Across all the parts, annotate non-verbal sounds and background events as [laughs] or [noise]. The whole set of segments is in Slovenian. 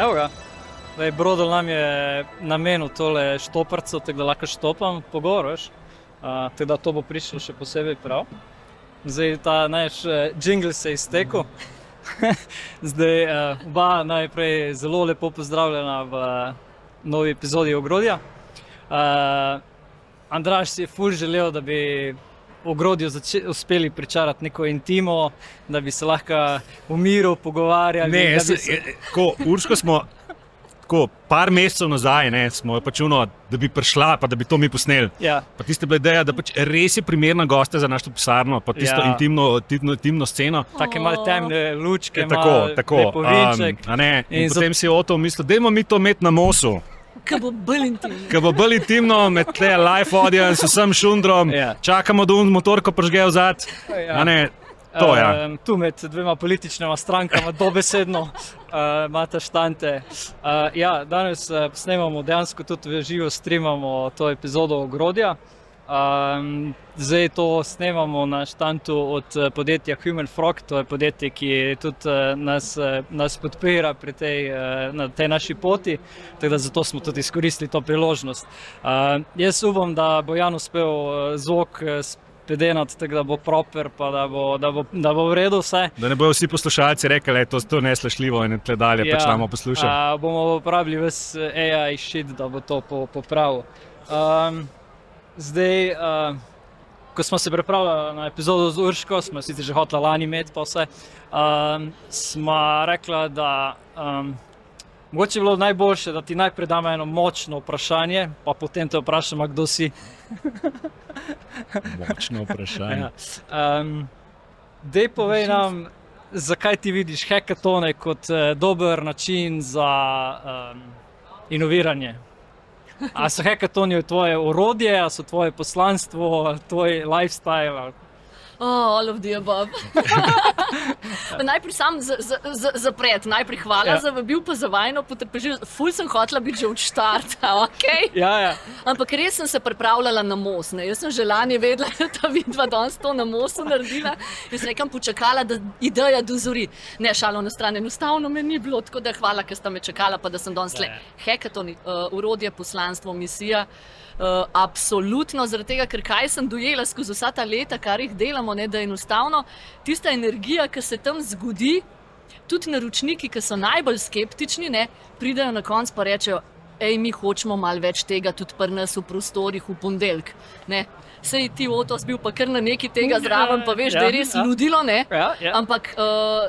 Evo ga. Zdaj, Brodel nam je namenil tole štoparco, tako da lahko štopam po goroš. Uh, tako da to bo prišlo še posebej prav. Zdaj ta naš uh, jingle se je iztekel. [laughs] Zdaj, uh, oba najprej zelo lepo pozdravljena v uh, novi epizodi Ogrodja. Uh, Andraš si je ful želel, da bi ogrodju uspeli pričarati neko intimo, da bi se lahko v miru pogovarjali. Ne, jaz, se- je, ko Urško smo. Tako, par mesecev nazaj ne, smo pač uno, da bi prišla, pa da bi to mi posneli. Ja, Pa tiste bila ideja, da pač res je primerna gosta za našo pisarno, pa tisto Ja. intimno, intimno, intimno sceno. take malo temne lučke, Je tako, tako. a ne, in In in za- potem si Oto mislil, da imamo mi to imeti na mosu. Kaj bo bolj intimno? Ker bo bolj intimno med tle live audience, vsem šundrom, Ja. čakamo, da un motor, ko prežge v zad. Ja. A Ne, to. Ja. Um, tu med dvema političnima strankama, dobesedno, uh, [laughs] imate štante. Uh, ja, danes uh, snemamo, dejansko tudi v živo streamamo to epizodo Ogrodja. Um, zdaj to snemamo na štantu od eh, podjetja Human Frog, to je podjetje, ki tudi eh, nas, eh, nas podpira pri tej, na tej naši poti, tako da zato smo tudi izkoristili to priložnost. Uh, jaz upam, da bo Jan uspel zvok spedenati, tako da bo proper, pa da bo, da bo, da bo v redu vse. Da ne bodo vsi poslušalci rekli, da je to, to neslašljivo in tle dalje ja. pač nam poslušali. a, bomo uporabili vse AI šit, da bo to po, popravil. Um, zdaj, uh, ko smo se pripravljali na epizodo z Urško, smo sicer že hoteli lani imeti pa vse, um, smo rekli, da um, mogoče je bilo najboljše, da ti najprej damo eno močno vprašanje, pa potem te vprašamo, kdo si. [laughs] Močno vprašanje. Ja. Um, Dej povej nam, zakaj ti vidiš hekatone kot uh, dober način za um, inoviranje? A so hekatoni tvoje orodje, a so tvoje poslanstvo, tvoj lifestyle? Oh, all of the above. [laughs] najprej sam za, za, za, zapret, najprej hvala Ja. ja. za vabil, pa za vajno potrpežljivost. Ful sem hotela biti že od štarta, [laughs] ok? Ja, ja. Ampak res sem se pripravljala na most. Ne? Jaz sem že lani vedela, [laughs] da vidva danes to na mostu naredila. Jaz sem nekam počakala, da ideja dozori. Ne, šalo na stran, enostavno me ni bilo, tako da hvala, ker sta me čakala, pa da sem danes le. Ja. Hekatoni, uh, urodje, poslanstvo, misija. Uh, absolutno, zaradi tega, ker kaj sem dojela skozi vsa ta leta, kar jih delamo, ne, da je enostavno tista energija, ki se tam zgodi, tudi naročniki, ki so najbolj skeptični, ne, pridejo na konec pa rečejo, hej, mi hočemo malo več tega tudi pri nas v prostorih v ponedeljek. Sej ti otos bil pa kar na neki tega zraven, pa veš, Ja, da je res ja. ludilo, ne? ja, ja. Ampak uh,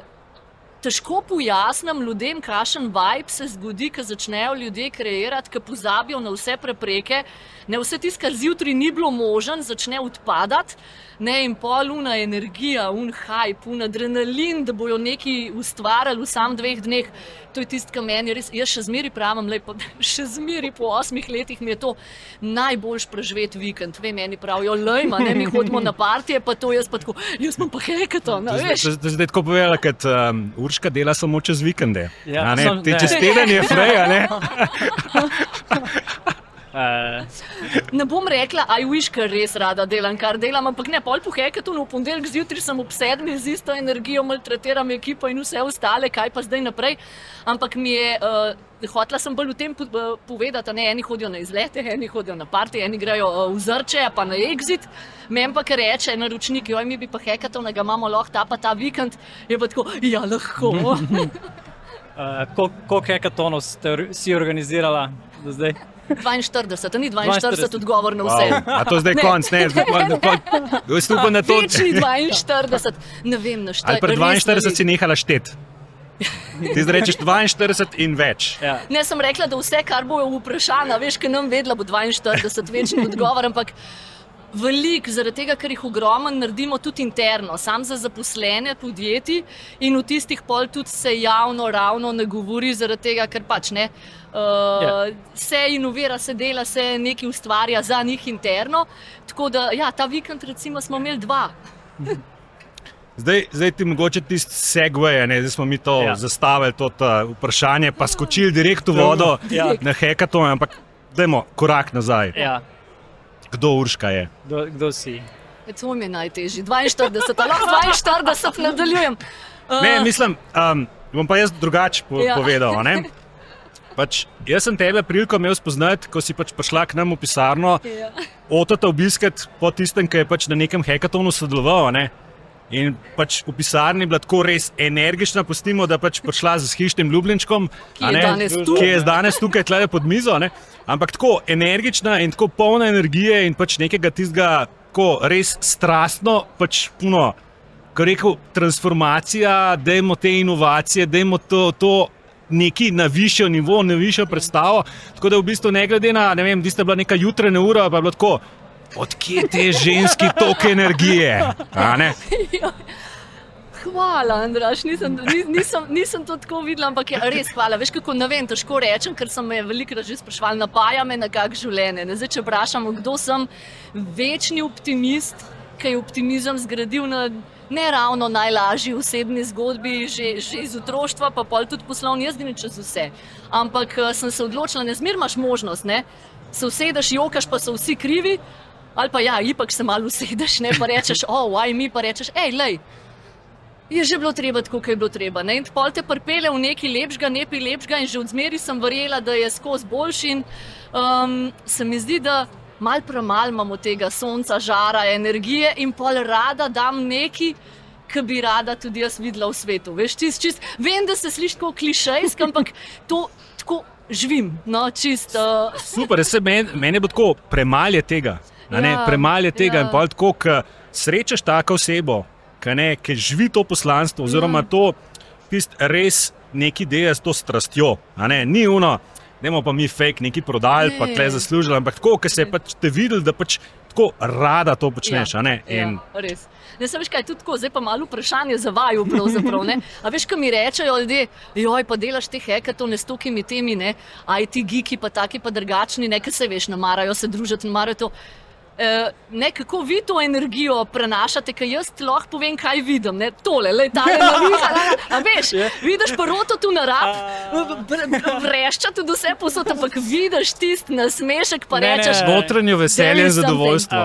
težko pojasnim ljudem, kakšen vibe se zgodi, ko začnejo ljudje kreirati, ko pozabijo na vse prepreke, ne vse tisto, kar zjutraj ni bilo možen, začne odpadati. Ne, in poluna energija, un hype, un adrenalin, da bojo nekaj ustvarjali v samih dveh dneh. To je tisto, kar meni res, jaz še zmeraj pravim, lepo, [laughs] še zmeraj po osmih letih mi je to najboljš preživet vikend. Ve, meni pravijo, lejma, ne mi hodimo na partije, pa to jaz pa tako, jaz sem pa hekaton, To veš. je zdaj tako povedala, kot um, Urška dela samo čez vikende. Ja, A ne, sam- te ne. čez teden je freja, ne? [laughs] Uh, Ne bom rekla, aj viš, ker res rada delam, kar delam, ampak ne, pol po hekatonu, v ponedeljek zjutraj sem ob sedmih z isto energijo, maltretiram ekipo in vse ostale, kaj pa zdaj naprej. Ampak mi je, uh, hotela sem bolj v tem uh, povedati, da ne, eni hodijo na izlete, eni hodijo na partije, eni grejo uh, v zrče, pa na exit. Meni pa kar reče, naročnik, joj mi bi pa hekatona, ga imamo lahko ta pa ta vikend, je pa tako, ja, lahko. [laughs] uh, koliko hekatonov ste or- si organizirala do zdaj? 42, a ni 42. 42 odgovor na vse. Wow. A to zdaj Ne. konc, ne? Zdaj pa- pa- Jaz upam na to. Večji 42, ne vem, naštel. Ali pri 42 si nehala štet. Ti zdaj rečeš 42 in več. Ja. Ne, sem rekla, da vse, kar bo vprašana, veš, ker nam vedela, bo 42 večni odgovor, ampak velik, zaradi tega, ker jih ogromno naredimo tudi interno, sam za zaposlene podjetij in v tistih pol tudi se javno ravno ne govori, zaradi tega, ker pač ne. Uh, Ja. Se inovira, se dela, se nekaj ustvarja za njih interno. Tako da, ja, ta vikend recimo smo imeli dva. Zdaj, zdaj ti mogoče tisti segway, ne? zdaj smo mi to Ja. zastavili, to vprašanje, pa skočili direkt v vodo Ja. na hekaton, ampak dajmo korak nazaj. Ja. Kdo Urška je? Kdo, kdo si? E, to mi je najtežje. 42, ali lahko 42 nadaljujem. Uh, Ne, mislim, um, bom pa jaz drugače po, Ja. povedal. a ne. [laughs] Pač, jaz sem tebe priliko imel spoznati, ko si pač prišla k nam v pisarno, Ja. otota obiskat po tistem, ki je pač na nekem hekatonu sodeloval. a Ne? In pač v pisarni je bila tako res energična, pustimo, da pač prišla z hišnim ljubljenčkom, Ki je ne, danes tu. ki je danes tukaj tle pod mizo. Ne? Ampak tako energična in tako polna energije in pač nekega tistega, tako res strastno, pač puno. Ko rekel, transformacija, dajmo te inovacije, dajmo to, to neki na višjo nivo, na višjo predstavo. Tako da v bistvu ne glede na, ne vem, tiste bila neka jutranja ura, pa je bilo tako. Odkje te ženski tok energije? Hvala, Andraš, nisem, ni- nisem, nisem to tako videla, ampak je res hvala. Veš, kako ne vem, težko rečem, ker sem me velikokrat že sprašval, napaja me na kak življenje. Ne? Zdaj, če vprašamo, kdo sem, večni optimist, ki je optimizem zgradil na ne ravno najlažji osebni zgodbi, že, že iz otroštva, pa pol tudi poslovni, jaz grem čez vse. Ampak eh, sem se odločila, ne zmer imaš možnost, ne? se usedeš, jokaš, pa so vsi krivi. Ali pa ja, ipak se malo usedeš, ne pa rečeš, o, oh, aj mi pa rečeš, hej, lej, je že bilo treba kot je bilo treba. Ne? In pol te pripele v neki lepšega, nepi lepšega, in že od zmeri sem verjela, da je skozi boljši. In um, se mi zdi, da mal premalo imamo tega sonca, žara, energije in pol rada dam neki. Ki bi rada tudi jaz videla v svetu. Veš, čist, čist, vem, da se sliši kot klišejsko, ampak to tako živim. No, čist, uh, Super, meni men je tako, premalo tega. Ja, Premalo je tega ja. in pa tako, ko srečaš tako osebo, ki ne, ki živi to poslanstvo, oziroma Ja. to tist res neki dela s to strastjo. Ne, ni uno, ne bomo pa mi fake neki prodali, pa Ne. tle zaslužili, ampak tako, ker se pač te videl, da pač tako rada to počneš. a ne, in- Ja, res. Ne, veš kaj, tudi tako, zdaj pa malo vprašanje za vaju. A veš, kaj mi rečejo ljudje, joj, pa delaš te hekatone s tokimi temi, ne, IT giki, pa taki pa drugačni, ne, ker se veš, ne marajo se družiti, ne marajo to. Eh, Ne, kako vi to energijo prenašate, ker jaz lahko povem, kaj vidim. Ne? Tole, le ta naviha. A veš, vidiš paroto tu na rab, vrešča tudi vse posod, ampak vidiš tisti nasmešek, pa Ne, rečeš. Notranje veselje in zadovoljstvo.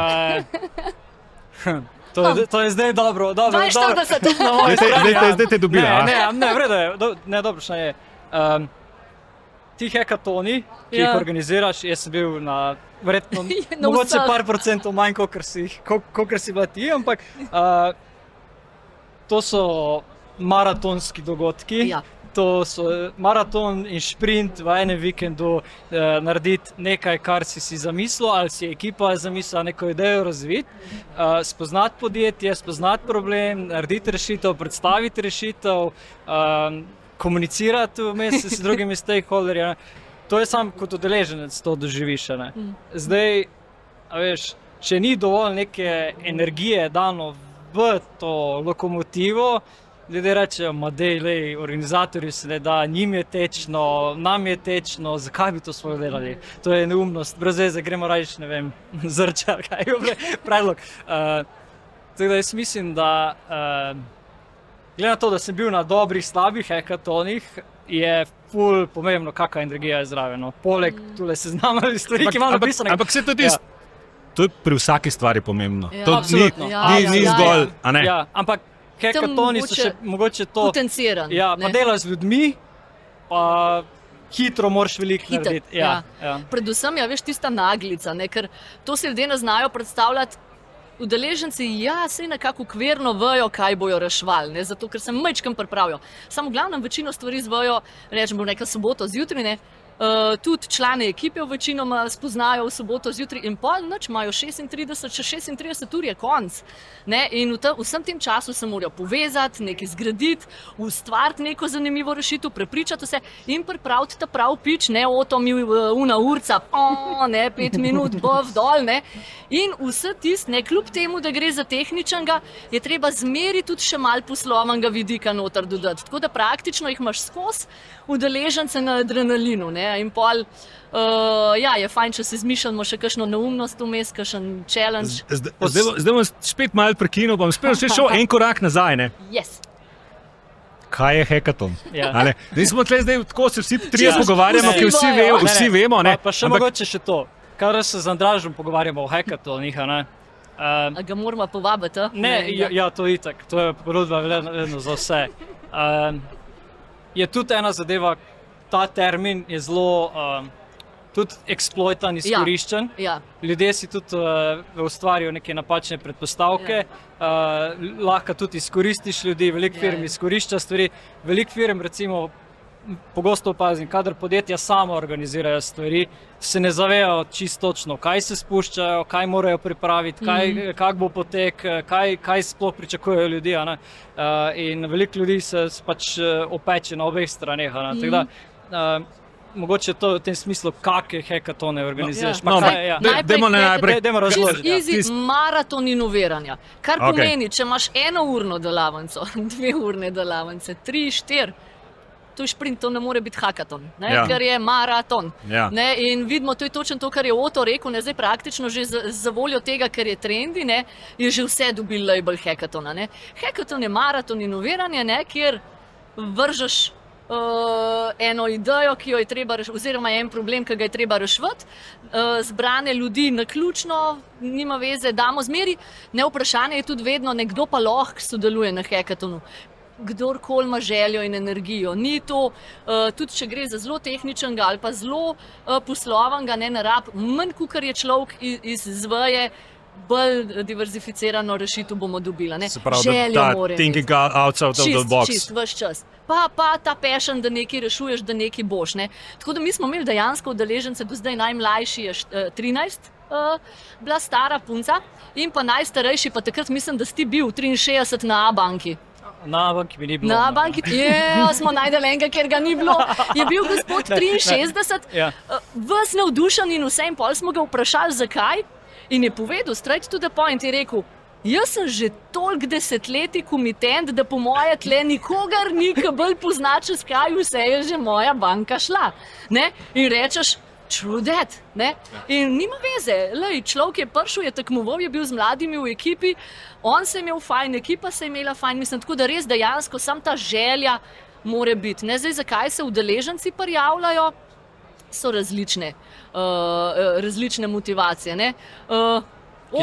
Uh, to, je, to je zdaj dobro. dobro, dobro. 42. Na moji Zdaj zdaj ja. zdaj te dobila? Ne, ne, ne, v redu je, do, ne, dobro, še je. Um, ti hekatoni, ki Ja. jih organiziraš, jaz sem bil na verjetno [laughs] Na mogoče vseh. par procentov manj, kot si, kol- kolikor si bila ti, ampak uh, to so maratonski dogodki. Ja. To so maraton in sprint v enem vikendu, eh, narediti nekaj, kar si si zamislil, ali si ekipa zamislila neko idejo razviti, eh, spoznati podjetje, spoznati problem, narediti rešitev, predstaviti rešitev, eh, komunicirati vmes s drugimi [laughs] stakeholderji. To je sam kot udeleženec, to doživiš. ne. Mm. Zdaj, veš, če ni dovolj neke energije dano v to lokomotivo, ljudje rečejo, da je organizatorju se ne da, njim je tečno, nam je tečno, zakaj bi to svoje delali. To je neumnost, brez veze, gremo reči, ne vem, [laughs] zrča, kaj je bil predlog. Uh, tako da jaz mislim, da uh, glede na to, da sem bil na dobrih, slabih hekatonih, je ful pomembno, kakšna energija je zraven. No. Poleg tule seznama [laughs] stvari, ki imam ampak, napisane. ampak se tudi Ja. ja. to je pri vsaki stvari pomembno. Ja. to ni. Ja, ni, ja, ni ja, zgolj, ja. a ne. Ja, ampak hekatoni so še mogoče to. Potenciran. Ja, pa delaš z ljudmi, pa hitro moraš veliko Hitro, narediti. Ja, ja. Predvsem je veš tista naglica, ne? ker to si ljudje ne znajo predstavljati. Udeleženci, ja, se nekako ukvirno vejo, kaj bojo reševali, ne? zato ker se mečkam pripravijo. Samo v glavnem večino stvari zvejo, rečemo, neka soboto zjutraj. Ne? Uh, tudi člane ekipe večinoma spoznajo v soboto zjutraj in pol noč, imajo 36, še 36 ur je konc. Ne? In v te, vsem tem času se morajo povezati, nekaj zgraditi, ustvariti neko zanimivo rešitev, prepričati se in pripraviti ta prav pič, ne o to mi una urca, po, ne pet minut, bov dol. Ne? In vse tisto, ne kljub temu, da gre za tehničnega, je treba zmeri tudi še mal poslovnega vidika noter dodati. Tako da praktično jih imaš skozi udeležence na adrenalinu. Ne? In pol, uh, ja, je fajn, če se zmišljamo še kakšno neumnost vmes, kakšen challenge. Zdaj, zdaj, bom- zdaj bom spet malo prekinil, bom spet še šel en korak nazaj. Ne? Yes. Kaj je hekaton? Ja. A ne? Zdaj smo tle, zdaj tako se vsi trije Ja. pogovarjamo, Vsi ki vsi, vejo, Ne, vsi ne, vemo. Ne? Pa, pa še Ampak- mogoče še to, kar se z Andražom pogovarjamo o hekatonih. a ne. A ga moramo povabiti? a? Ne, ja, ja, to je itak, to je porodba vedno, za vse. Um, je tudi ena zadeva, ta termin je zelo um, tudi eksploitan, izkoriščen. Ja. Ljudje si tudi uh, ustvarjajo neke napačne predpostavke, ja. uh, lahko tudi izkoristiš ljudi, veliko Ja, firm ja. izkorišča stvari. Veliko firm, recimo, pogosto opazim, kadar podjetja sama organizirajo stvari, se ne zavedajo čisto točno, kaj se spuščajo, kaj morajo pripraviti, kaj, mm Mhm. -hmm. kak bo potek, kaj, kaj sploh pričakujejo ljudje. Uh, in veliko ljudi se pač opeče na obeh straneh. a ne. Tako da, uh, Mogoče to v tem smislu, kakšne hekatone organiziraš. Ja. pa No, kaj- ampak ja. daj- dajmo Najprej najprej- Daj- dajmo razložiti. ja. easy maraton inoviranja. Kar okay. pomeni, če imaš eno urno delavnico, [laughs] dve urne delavnice, tri, štiri. To je šprint, to ne more biti hakaton, ne, Ja. ja. ker je maraton. Ja. Ne, in vidimo, to je točno to, kar je Oto rekel. Ne, zdaj praktično že za, za voljo tega, ker je trendi, ne, je že vse dobil label hekatona. Ne. Hekaton je maraton inoviranja, ne, kjer vržeš uh, eno idejo, ki jo je treba rešiti, oziroma en problem, ki ga je treba rešiti. Uh, zbrane ljudi na ključno, nima veze, damo zmeri. Ne vprašanje je tudi vedno, nekdo pa lahko sodeluje na hekatonu. Kdorkoli ima željo in energijo. Ni to, uh, tudi če gre za zelo tehničnega ali pa zelo uh, poslovnega, ne narab, manj kot je človek iz, iz zveje, bolj diverzificirano rešitev bomo dobili. ne. Se pravi, Željo da imeti. thinking outside of the Čist, box. čist, ves čas. Pa, pa ta pešen, da nekaj rešuješ, da nekaj boš. Ne? Tako da mi smo imeli dejansko udeležence, do zdaj najmlajši je št- eh, 13, uh, bila stara punca, in pa najstarejši, pa takrat mislim, da si bil 63 na A-banki. Na banki mi ni bilo. Na banki, [laughs] ja, smo najdeli enega, ker ga ni bilo. Je bil gospod Ne, ne. 63, Ja. vas navdušen in vse, in pol smo ga vprašali, zakaj. In je povedal, straight to the point, je rekel. Jaz sem že toliko desetletij komitent, da po moje tle nikogar ni, ki bolj pozna, čez kaj vse je že moja banka šla. Ne? In rečeš, true that. Ne? In nima veze, Lej, človek je prišel, je tekmoval, je bil z mladimi v ekipi, on se je imel fajn, ekipa se je imela fajn. Mislim, tako da res dejansko sam ta želja more biti. Ne zdaj, zakaj se udeleženci prijavljajo so različne, uh, uh, različne motivacije. Ne? Uh,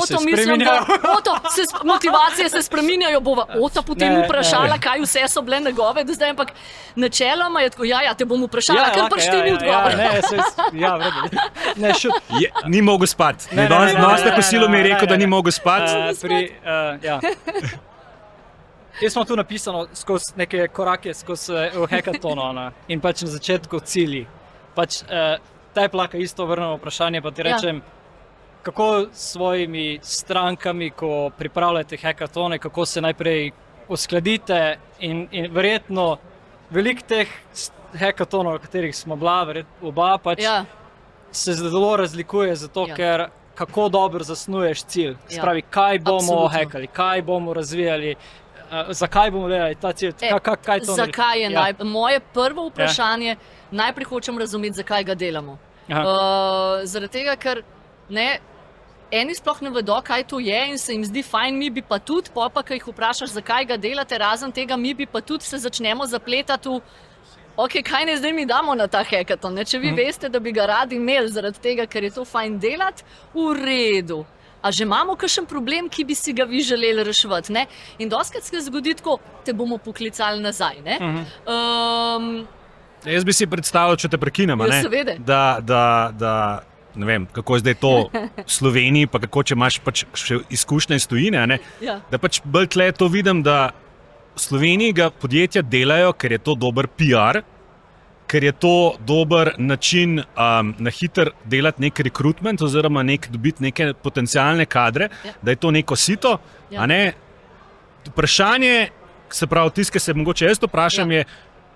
se Oto, mislim, da [laughs] oto, se, motivacije se spreminjajo. Bova Ota potem Ne, ne. vprašala, kaj vse so bile njegove, do zdaj, ampak načeloma je tako, ja, ja te bom vprašala, ja, ker lahko, pač ti ni ja, odgovor. ja, ne, se, ja, v redu. [laughs] ne, šut. Je, ni mogel spati. Ne, ne, Danes ne, ne, danes ne, na ne, kosilu ne, mi je ne, rekel, ne, da ni ne. mogel spati. Uh, pri, uh, ja. Jaz smo tu napisano skozi neke korake, skozi uh, hekatono ne, in pač na začetku cilji. Pač, uh, Taj plaka isto vrnemo vprašanje, pa ti Ja. rečem, kako s svojimi strankami, ko pripravljate hekatone, kako se najprej uskladite in, in verjetno veliko teh hekatonov, o katerih smo bila, verjetno oba, pač Ja, se zelo razlikuje, zato Ja. ja. ker kako dobro zasnuješ cilj. Ja. Spravi, kaj bomo Absolutno. hekali, kaj bomo razvijali, uh, zakaj bomo delali ta cilj. E, Ka, ka, kaj to zakaj je naredi? ja. naj... Moje prvo vprašanje je, najprej hočem razumeti, zakaj ga delamo. Aha. Uh, zaradi tega, ker ne, eni sploh ne vedo, kaj to je in se jim zdi fajn, mi bi pa tudi, pa pa, ki jih vprašaš, zakaj ga delate, razen tega, mi bi pa tudi se začnemo zapletati v. Ok, kaj ne zdaj mi damo na ta hekaton? Ne? Če vi mm. veste, da bi ga radi imeli zaradi tega, ker je to fajn delati, v redu. A že imamo kakšen problem, ki bi si ga vi želeli reševati? Ne? In doskrat se zgodi tako, te bomo poklicali nazaj. ne. Um, Jaz bi si predstavljal, če te prekinem, Ja, ne, da, da, da ne vem, kako je zdaj to [laughs] v Sloveniji, pa kako če imaš pač še izkušnje iz tujine. ne, ja. Da pač bolj tle to vidim, da v Sloveniji ga podjetja delajo, ker je to dober PR, ker je to dober način um, na hiter delati nek rekrutment, oziroma nek, dobiti neke potencijalne kadre, Ja. da je to neko sito. Ja. a ne. Vprašanje, se pravi, ki se mogoče jaz vprašam, ja. je,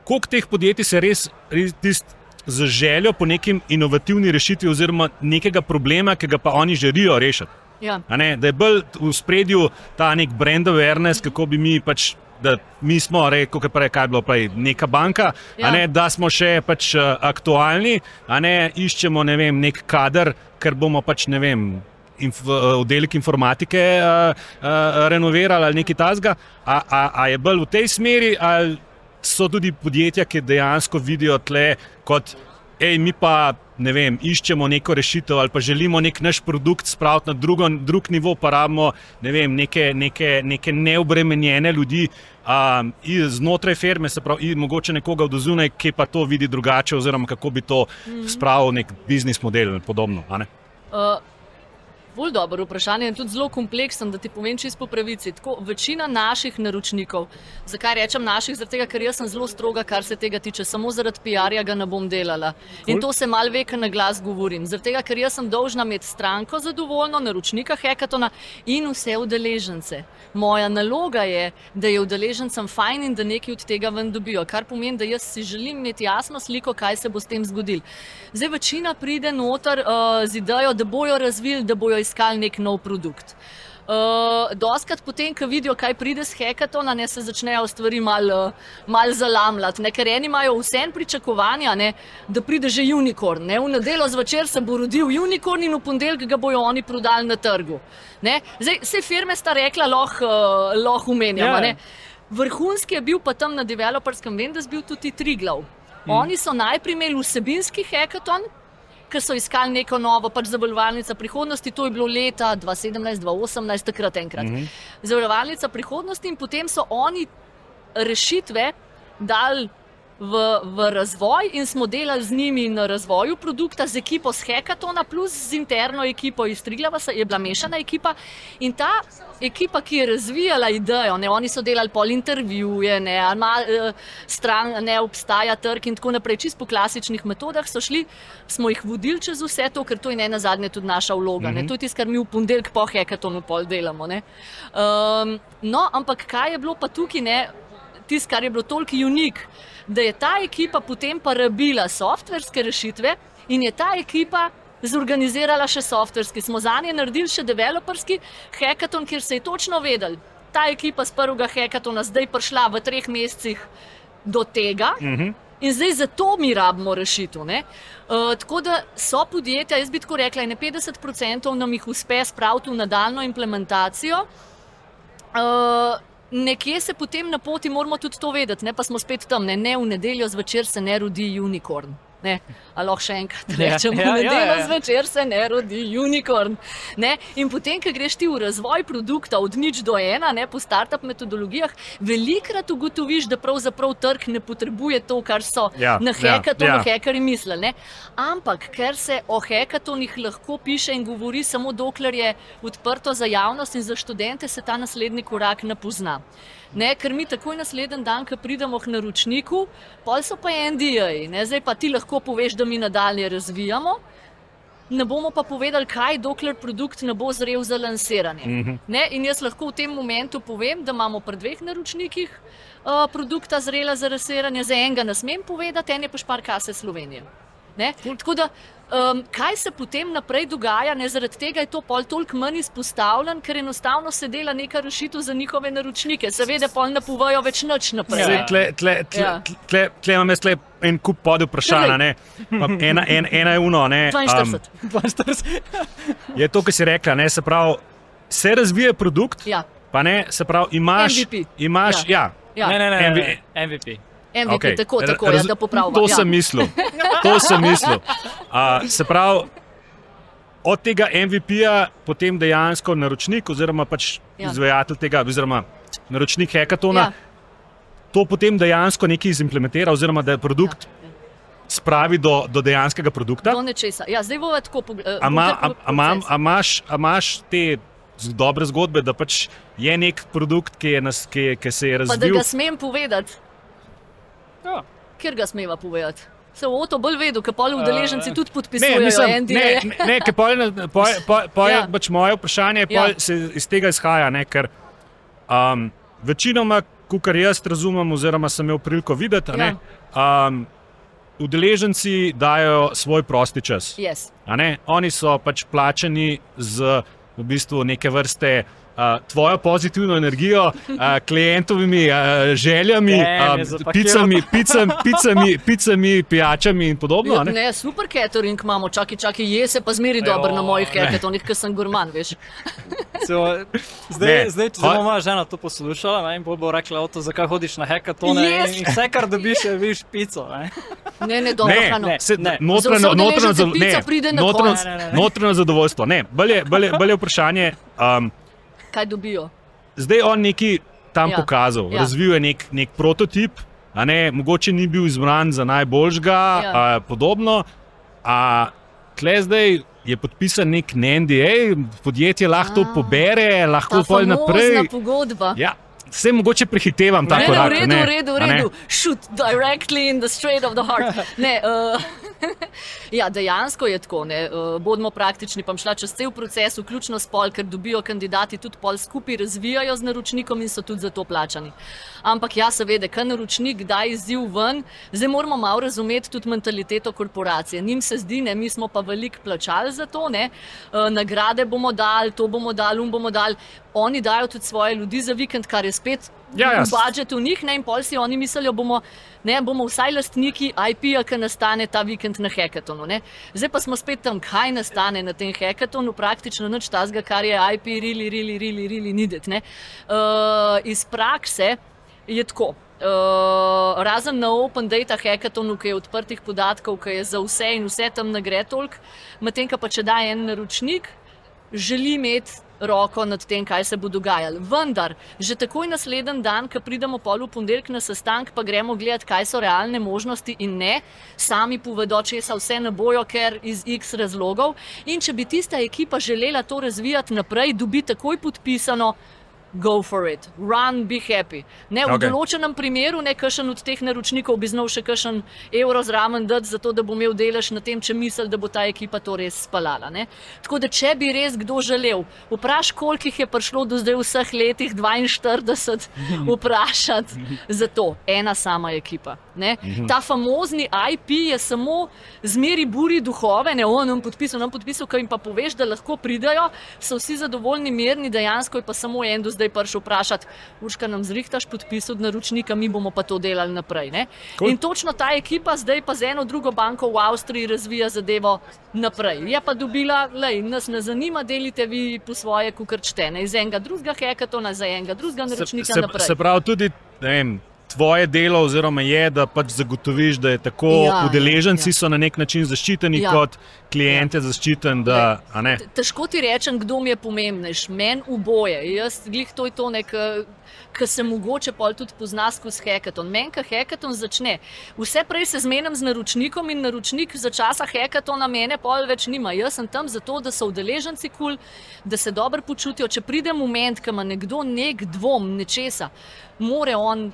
koliko teh podjetij se res, res tist, z željo po nekim inovativni rešitvi, oziroma nekega problema, ki ga pa oni želijo rešiti. Ja. A Ne, da je bolj v spredju ta nek brand awareness, kako bi mi pač. Da mi smo, rekel, kaj, prej, kaj je bilo prej, neka banka, Ja. ne, da smo še pač, uh, aktualni, a ne iščemo ne vem, nek kader, ker bomo pač ne vem. Inf, oddelek informatike uh, uh, renovirali ali nekaj tasga, a, a, a je bolj v tej smeri, ali so tudi podjetja, ki dejansko vidijo tle kot, hej, mi pa ne vem, iščemo neko rešitev ali pa želimo nek naš produkt spraviti na drugo, drug nivo, pa rabimo ne vem, neke, neke, neke neobremenjene ljudi. Um, znotraj firme, se pravi, mogoče nekoga od zunaj, ki pa to vidi drugače, oziroma kako bi to mm -hmm. spravil nek biznis model in podobno. Uh, Bolj dobro vprašanje in tudi zelo kompleksen, da ti povem čisto po pravici. Tako, večina naših naročnikov, zakaj rečem naših, zato tega, ker jaz sem zelo stroga, kar se tega tiče, samo zaradi PR-ja ga ne bom delala. Cool. In to se mal ve, ker na glas govorim. Zato tega, ker jaz sem dolžna imeti stranko zadovoljno, naročnika hekatona in vse udeležence. Moja naloga je, da je udeležencem fajn in da nekaj od tega ven dobijo, kar pomeni, da jaz si želim imeti jasno sliko, kaj se bo s tem zgodil. Zdaj večina pride noter uh, z idejo, da bojo razvili, da bojo iskali nek nov produkt. Uh, Doskrat potem, ko vidijo, kaj pride z hekatona, ne, se začnejo stvari malo mal zalamljati. Ne, ker eni imajo vse pričakovanja, ne, da pride že unikorn. Ne. V nedeljo zvečer se bo rodil unikorn in v ponedeljek ga bojo oni prodali na trgu. Ne. Zdaj, vse firme sta rekla, lahko uh, loh umenjamo. Yeah. Ja. Vrhunski je bil pa tam na developerskem, vem, da je bil tudi Triglav. Hmm. Oni so najprej imeli vsebinski hekaton, ker so iskali neko novo pač zavarovalnico prihodnosti. To je bilo leta 2017-2018, takrat enkrat. Mm -hmm. Zavarovalnica prihodnosti in potem so oni rešitve dali v, v razvoj in smo delali z njimi na razvoju produkta, z ekipo z Hekatona, plus z interno ekipo iz Triglava, je bila mešana ekipa. In ta ekipa, ki je razvijala idejo, ne, oni so delali pol intervjuje, ne, ma, eh, stran, ne obstaja trg in tako naprej, čisto po klasičnih metodah so šli, smo jih vodili čez vse to, ker to je ne na zadnje tudi naša vloga. Mm -hmm. To je tisto, kar mi v ponedeljek po Hekatonu pol delamo. Um, no, ampak kaj je bilo pa tukaj, tisto, kar je bilo toliko unik da je ta ekipa potem pa rabila softverske rešitve in je ta ekipa zorganizirala še softverski. Smo za nje naredili še developerski hackathon, kjer se je točno vedel, ta ekipa z prvega hackathona zdaj prišla v treh mesecih do tega. Uh mhm. -huh. In zdaj za to mi rabimo rešitev. Uh, tako da so podjetja, jaz bi tako rekla, ne 50% nam jih uspe spraviti v nadaljno implementacijo. Uh, nekje se potem na poti moramo tudi to vedeti, ne pa smo spet tam, ne, ne v nedeljo zvečer se ne rodi unikorn. Ne, ali lahko še enkrat ja, rečemo, da ja, ja, ja, ja. zvečer se ne rodi unikorn. Ne? In potem, ko greš ti v razvoj produkta od nič do ena, ne, po startup metodologijah, velikrat ugotoviš, da pravzaprav trg ne potrebuje to, kar so ja, na hekatonu ja, ja. hekari mislili. Ampak, ker se o hekatonih lahko piše in govori samo dokler je odprto za javnost in za študente, se ta naslednji korak ne pozna. Ne, ker mi takoj naslednji dan, ko pridemo k naročniku, pol so pa NDA, ne, zdaj pa ti lahko poveš, da mi nadalje razvijamo. Ne bomo pa povedali, kaj, dokler produkt ne bo zrel za lansiranje. Mm -hmm. ne, in jaz lahko v tem momentu povem, da imamo pri dveh naročnikih uh, produkta zrela za lansiranje, za enega ne smem povedati, en je pa šparkase Slovenije. Tako da, um, kaj se potem naprej dogaja, ne, zaradi tega je to pol toliko manj izpostavljen, ker enostavno se dela neka rešitev za njihove naročnike. Seveda, pol ne povajo več nič naprej. Ja. Tle, tle, tle, ja. tle, tle imam jaz en kup pod vprašanj. Ena, en, ena je uno. Ne, 42. Um, je to, kar si rekla. Ne, se pravi, se razvija produkt. Ja. Pa ne, se pravi, imaš. MVP. imaš ja. Ja. Ja. Ne, ne, ne, ne, ne. MVP. MVP, okay. tako, tako ja, da popravim. To ja. sem mislil. [laughs] To sem mislil. Uh, se pravi, od tega MVP-ja potem dejansko naročnik, oziroma pač ja. izvajatelj tega, oziroma naročnik hekatona, ja. to potem dejansko nekaj izimplementira, oziroma da je produkt. Ja. Spravi do, do dejanskega produkta. Do ja, zdaj bo tako. Amaš uh, te dobre zgodbe, da pač je nek produkt, ki, je nas, ki, ki se je razvil? Pa da ga smem povedati. Ja. Ker ga smeva povedati. Se v to bolj vedo, ker poli udeleženci uh, tudi podpisujejo. Ne, mislim, ne, ne, ne ker poli, poli, poli, poli, ja. pač moje vprašanje ja. se iz tega izhaja. Ne, ker, um, večinoma, kar jaz razumem, oziroma sem imel priliko videti, ja. um, udeleženci dajo svoj prosti čas. Yes. Oni so pač plačeni z v bistvu neke vrste tvojo pozitivno energijo, uh, klientovimi uh, željami, uh, picami, picami, picami, picami, pijačami in podobno. Ja, ne? Ne, super catering imamo, čakaj, čakaj, je se pa zmeri dobro na mojih hekatonih, ker sem gurman, veš. Se bo- Zdaj, Ne. zdaj če bo moja žena to poslušala, ne, in bolj bo rekla, "Oto, zakaj hodiš na hekatone Yes. in, vse, kar dobiš, je viš pico. Ne? Ne, ne, dobro, Ne, Hano. ne. Ne. notranje, ne. Ne, ne, ne. notranje zadovoljstvo. Ne, bolj je, bolj je, bolj je, vprašanje. Um, Kaj dobijo? zdaj on neki tam Ja. pokazal, Ja. razvil je nek, nek prototip, a ne, mogoče ni bil izbran za najboljšega, Ja. ja. podobno. A tle zdaj je podpisan nek NDA, podjetje lahko to A. pobere, lahko Ta pol famozna naprej. pogodba. Ja, vse mogoče prehitevam Ne, ne, korak. v redu, ne, v redu, v redu. Shoot directly in the straight of the heart. [laughs] Ne, uh, [laughs] ja, dejansko je tako. Ne, uh, bodimo praktični, pa šla čez cel proces, vključno s pol, ker dobijo kandidati tudi pol skupaj, razvijajo z naročnikom in so tudi za to plačani. Ampak ja, seveda, kaj naročnik daj izziv ven, zdaj moramo malo razumeti tudi mentaliteto korporacije. Njim se zdi, ne, mi smo pa veliko plačali za to, ne, uh, nagrade bomo dali, to bomo dali, um bomo dali. Oni dajo tudi svoje ljudi za vikend, kar je spet Ja, ja. v budžetu njih, ne, in pol si oni mislijo, bomo, ne, bomo vsaj lastniki IP-ja, ki nastane ta vikend na hekatonu. Ne. Zdaj pa smo spet tam, kaj nastane na tem hekatonu, praktično nič tazga, kar je IP, really, really, really, really needed. ne. Uh, iz prakse je tako. Uh, razen na Open Data Hackatonu, ki je odprtih podatkov, ki je za vse in vse tam ne gre toliko, medtem pa če da en naročnik, želi imeti roko nad tem, kaj se bo dogajalo. Vendar, že takoj naslednji dan, ko pridemo pol v ponedeljek na sestanek, pa gremo gledati, kaj so realne možnosti in ne, sami povedo, česa vse ne bojo, ker iz X razlogov. In če bi tista ekipa želela to razvijati naprej, dobi takoj podpisano. Go for it, run, be happy. Ne, v okay. določenem primeru, ne kakšen od teh naročnikov bi znal še kakšen evro zraven dati, zato da bo imel delež na tem, če misli, da bo ta ekipa to res spalala. Ne. Tako da, če bi res kdo želel, vprašaj, koliko jih je prišlo do zdaj v vseh letih, 42, [laughs] vprašati za to, ena sama ekipa. Ne. Ta famozni IP je samo zmeri buri duhove, ne on nam podpisal, nam podpisal, ki jim pa poveš, da lahko pridajo, so vsi zadovoljni, mirni, dejansko je pa samo en do zdaj prišel vprašati, Urška nam zrihtaš podpis od naročnika, mi bomo pa to delali naprej. Cool. In točno ta ekipa zdaj pa z eno drugo banko v Avstriji razvija zadevo naprej. Je pa dobila, lej, nas ne zanima, delite vi po svoje kukrčtene iz enega drugega hekatona, za enega drugega Se, naročnika se, naprej. se pravi, tudi vem, tvoje delo, oziroma je, da pač zagotoviš, da je tako Ja, ja, udeleženci ja, ja. so na nek način zaščiteni, Ja. ja. kot klient je zaščiten. Da, ne? Te- Težko ti rečem, kdo mi je pomembnejši, meni oboje. Jaz, glih to je to, kar se mogoče pol tudi pozna skozi hekaton. Meni, ki hekaton začne, vse prej se zmenim z naročnikom in naročnik za časa hekatona mene pol več nima. Jaz sem tam zato, da so udeleženci kul, cool, da se dobro počutijo. Če pride moment, ko ima nekdo nek dvom nečesa, more on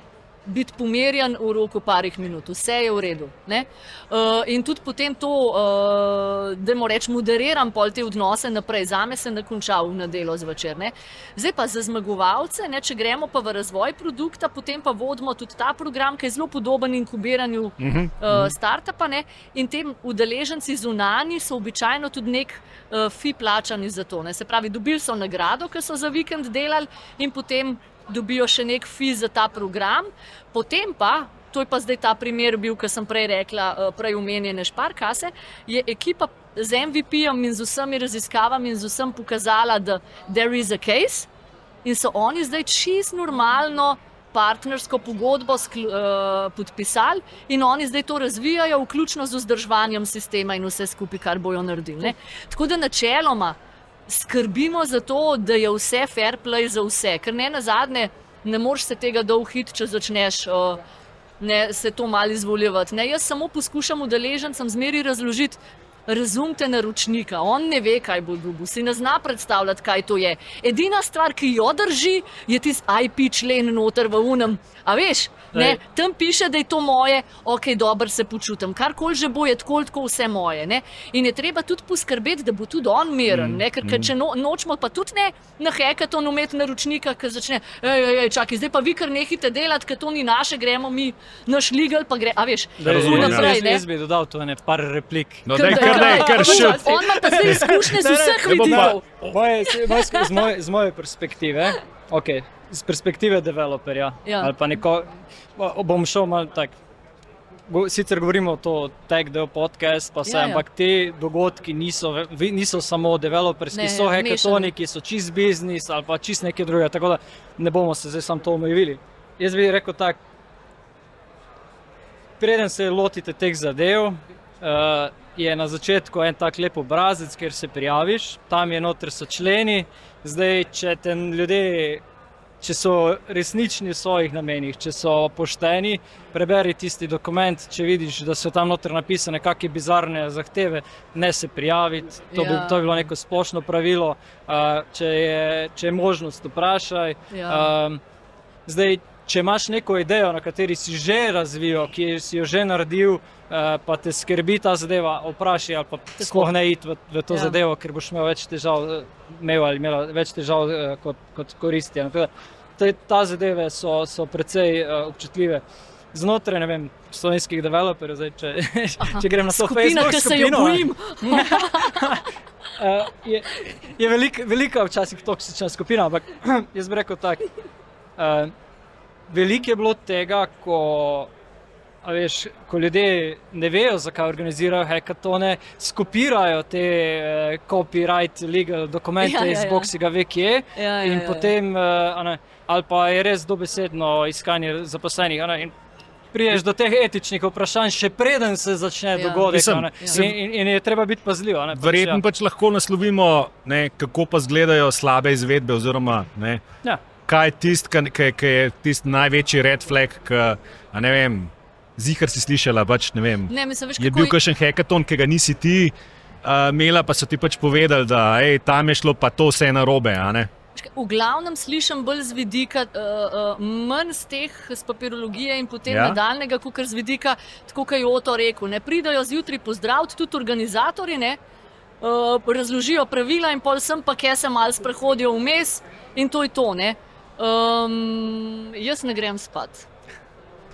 biti pomirjen v roku parih minut, vse je v redu. ne. Uh, in tudi potem to, uh, da mu rečem, moderiram pol te odnose naprej, zame se ne konča v nedeljo zvečer. Ne. Zdaj pa za zmagovalce, ne, če gremo pa v razvoj produkta, potem pa vodimo tudi ta program, ki je zelo podoben inkubiranju uh -huh, uh, startupa. Ne. In tem udeleženci zunani so običajno tudi nek uh, fi plačani za to. Ne. Se pravi, dobili so nagrado, ker so za vikend delali in potem dobijo še nek fi za ta program, potem pa. To je pa zdaj ta primer, bil, ki sem prej rekla, eh, prej omenjene šparkase. Je ekipa z MVP-jem in z vsemi raziskavami in z vsem pokazala, da there is a case, in so oni zdaj čist normalno partnersko pogodbo skl, uh, podpisali in oni zdaj to razvijajo, vključno z vzdrževanjem sistema in vse skupaj, kar bojo naredili. Ne? Tako da načeloma skrbimo za to, da je vse fair play za vse, ker ne na zadnje ne moreš se tega dolhiti, če začneš. Uh, Ne, se to malo izvoljevati. Ne, jaz samo poskušam udeležencem zmeri razložiti, razumete naročnika, on ne ve, kaj bo dobil, si ne zna predstavljati, kaj to je. Edina stvar, ki jo drži, je tisti IP člen noter v unem. A veš, ne, tam piše, da je to moje, ok, dobro se počutim, karkoli že bo, je tako, tako vse moje. Ne? In je treba tudi poskrbeti, da bo tudi on miren, mm, ker, ker če no, nočemo pa tudi ne na hekaton umeti naročnika, ki začne, ej, ej, ej, čakaj, zdaj pa vi kar nehite delati, ker to ni naše, gremo mi naš legal, pa gre, a veš, Razumem, ja. naprej. Jaz, jaz bi dodal tu ene par replik. No, daj, kar daj, kar še. On ima pa zdaj izkušnje z Ne, ne, vseh ne vidikov. Moje, z, moje, z moje perspektive, okay, z perspektive developerja, Ja. ali pa neko, bo- bom šel malo tako sicer govorimo to tech del podcast, pa vse, Ja, ja. ampak te dogodki niso, niso samo developerski, Ne, so hekatoni, ki so čist biznis ali pa čist nekaj drugega, tako da ne bomo se zdaj samo to omejili. Jaz bi rekel tako, preden se lotite teh zadev, uh, je na začetku en tak lep obrazec, kjer se prijaviš, tam je noter so členi, zdaj če te ljudje če so resnični v svojih namenih, če so pošteni, preberi tisti dokument, če vidiš, da so tam noter napisane kakšne bizarne zahteve, ne se prijaviti. To, ja. bi, to bi bilo neko splošno pravilo. Uh, če, je, če je možnost, vprašaj. Ja. Um, zdaj, če imaš neko idejo, na kateri si že razvil, ki si jo že naredil, uh, pa te skrbi ta zadeva, vprašaj ali pa sploh ne iti v, v to Ja. zadevo, ker boš imel več težav, eh, imel ali imela več težav uh, kot, kot koristi. Te, ta zadeve so, so precej občutljive. Znotraj ne vem, slovenskih developerjev, zdaj, če, če grem na to Facebook ki se jo bojim. [laughs] Je je velik, velika včasih toksična skupina, ampak [clears throat] jaz bi rekel tako. Uh, veliko je bilo tega, ko, a veš, ko ljudje ne vejo, zakaj organizirajo hekatone, skopirajo te uh, copyright, legal dokumente Ja, ja, ja, ja, iz ja. Boxiga, ve kje. Ja, ja, in ja, potem, uh, a ne, ali pa je res dobesedno iskanje zaposlenih. ne, in Priješ do teh etičnih vprašanj, še preden se začne Ja. ja. dogodek. Mislim, a ne. se- in, in, in je treba biti pazljiv. ne, pač, Verjetno ja. pač lahko naslovimo, ne, kako pa izgledajo slabe izvedbe, oziroma ne, Ja. Kaj je tisti, ki je tisti največji red flag. Ki, a ne vem, zihar si slišala, pač ne vem. Ne, mislim, veš, Je bil kakšen hekaton, ki ga nisi ti uh, imela, pa so ti pač povedali, da ej, tam je šlo pa to vse narobe. a ne. V glavnem slišim bolj z vidika, uh, uh, manj z teh z papirologije in potem Ja. ja. nadaljnega, kot z vidika, tako kot je Oto rekel. Ne pridajo zjutraj pozdraviti tudi organizatori, ne, uh, razložijo pravila in pol sem pa kje se mal sprehodijo vmes in to je to. Ne. Um, jaz ne grem spat.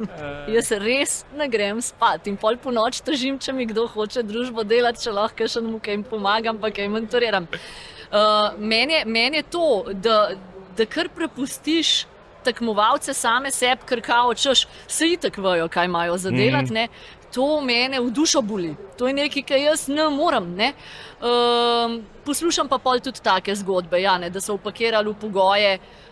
Eh, Jaz res ne grem spat in pol po noč težim, če mi kdo hoče družbo delati, če lahko še mu kaj pomagam, pa kaj mentoriram. Uh, meni, je, meni je to, da, da kar prepustiš tekmovalce same sebi, ker kao češ, se itak vejo, kaj imajo za delati. Mm -hmm. To mene v dušo boli, to je nekaj, kar jaz ne morem. Ne? Um, poslušam pa pol tudi take zgodbe, ja, ne, da so upakirali v pogoje, uh,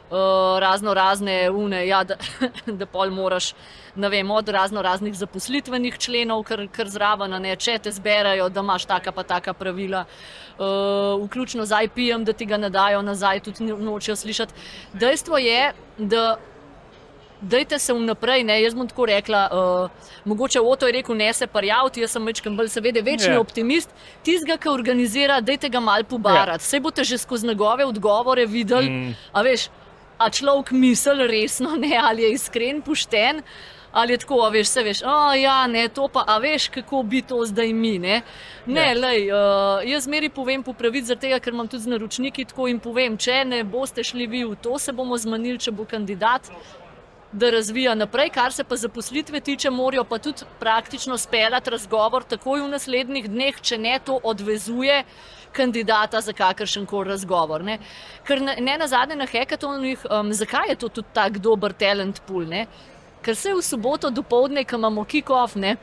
razno razne une, ja, da, [laughs] da pol moraš, ne vem, od razno raznih zaposlitvenih členov, kar, kar zraven, ne, če te zberajo, da imaš taka pa taka pravila, uh, vključno z IP-jem, da ti ga ne dajo nazaj, tudi no- nočejo slišati. Dejstvo je, da Dajte se vnaprej, ne, jaz bom tako rekla. Uh, mogoče Oto je rekel, ne se parjavti, jaz sem večkrat bolj, seveda, večni Ja. optimist. Tistega, ki organizira, dajte ga mal pobarati. Vse boste že skozi njegove odgovore videli. Mm. A veš, a človek misli resno, ne, ali je iskren, pošten. Ali je tako, a veš, se veš, a ja, ne, to pa, a veš, kako bi to zdaj mi. Ne, ne Ja. lej, uh, jaz meri povem po pravici, zaradi tega, ker imam tudi z naročniki tako in povem, če ne boste šli vi v to, se bomo zmanjili, če bo kandidat da razvija naprej, kar se pa zaposlitve tiče, morajo pa tudi praktično speljati razgovor takoj v naslednjih dneh, če ne to odvezuje kandidata za kakršen koli razgovor. Ne, Ker ne, ne na zadnje na hekatonih, um, zakaj je to tudi tako dober talent pool? Ne? Ker se v soboto do povdne, ko imamo kick-off, ne.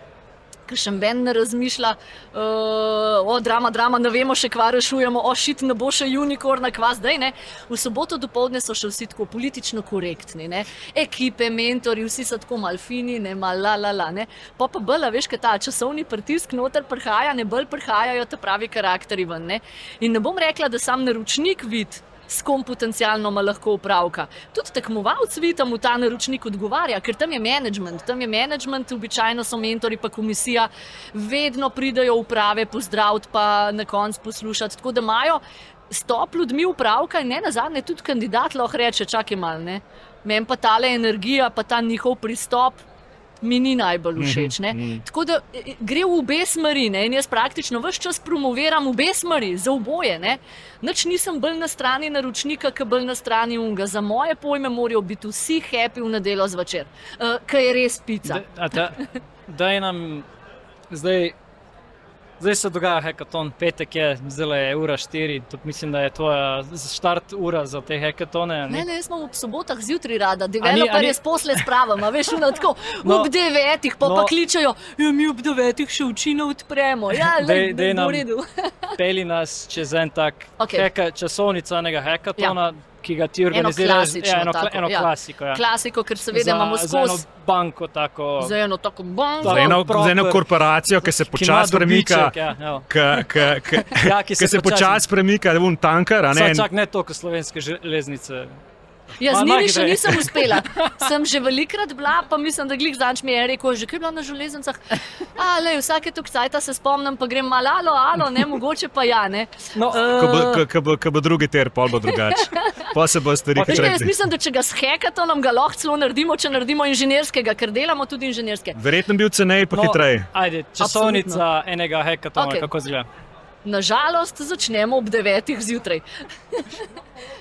Ker še en ne razmišlja, uh, o drama, drama, ne vemo še, kva rešujemo, o šit, ne bo še unikorna, kva zdaj. Ne? V soboto do povdne so še vsi tako politično korektni, ne? ekipe, mentori, vsi so tako malfini, ne mal la la la. Ne? Pa pa bela, veš, kaj ta časovni pritisk noter prihaja, ne bolj prihajajo ta pravi karakteri ven. Ne? In ne bom rekla, da sam naročnik vidi s kom potencialno ima lahko upravka. Tudi tekmovalec vidi, da mu ta naročnik odgovarja, ker tam je management, tam je management, običajno so mentori, pa komisija, vedno pridajo uprave pozdraviti, pa na koncu poslušati. Tako da imajo stop ljudmi upravka in ne na zadnje tudi kandidat lahko reče: čakaj malo, ne. Meni pa ta energija, pa ta njihov pristop. Mi ni najbolj všeč. Mm -hmm. Tako da e, gre v obe smeri ne? in jaz praktično vse čas promoviram obe smeri, za oboje. Ne? Nič nisem bolj na strani naročnika, kot bolj na strani unga. Za moje pojme morajo biti vsi happy v nedeljo zvečer, uh, ker je res pica. Da, ta, daj nam zdaj Zdaj se dogaja hekaton, petek je, zdaj je ura 4, tudi mislim, da je tvoja štart ura za te hekatone. Ne, ne, jaz imam ob sobotah zjutraj rada, A ni- a developerje ni- s posle spravim, a veš, no, tako, No. ob devetih, pa, No. pa kličejo, ja, mi ob devetih še učino odpremo. Ja, dej bo nam- v redu. [laughs] Peli nas čez en tak Okej. heka, časovnica enega hekatona, ki ga ti organiziraš. klasično ja, eno, tako, eno ja. klasiko. Ja. Klasiko, ker seveda Za- imamo za eno skozi banko tako. za eno tako banko. Za eno, proper- za eno korporacijo, ki se počasi premika. Ja, evo. K, k, k, [laughs] Ja, ki ki se počasi premika, da bom tankar. a ne, Saj čak ne toliko slovenske železnice. Jaz malo še nisem uspela. [laughs] Sem že velikrat bila, pa mislim, da glih zanč mi je rekel, že kaj je bilo na železnicah. Vsake tok cajta se spomnim, pa grem malo, alo, alo, ne, mogoče pa ja, ne. No, Ko bo, ko, ko bo, ko bo drugi ter, pol bo drugače. [laughs] Pa se bo stvari kaj, jaz mislim, da če ga s hekatonom ga lahko celo naredimo, če naredimo inženirskega, ker delamo tudi inženirske. Verjetno bi bil ceneje, pa no, hitreje. Ajde, časovnica enega hekatona, Okej. kako zgleda. Nažalost, začnemo ob 9 zjutraj.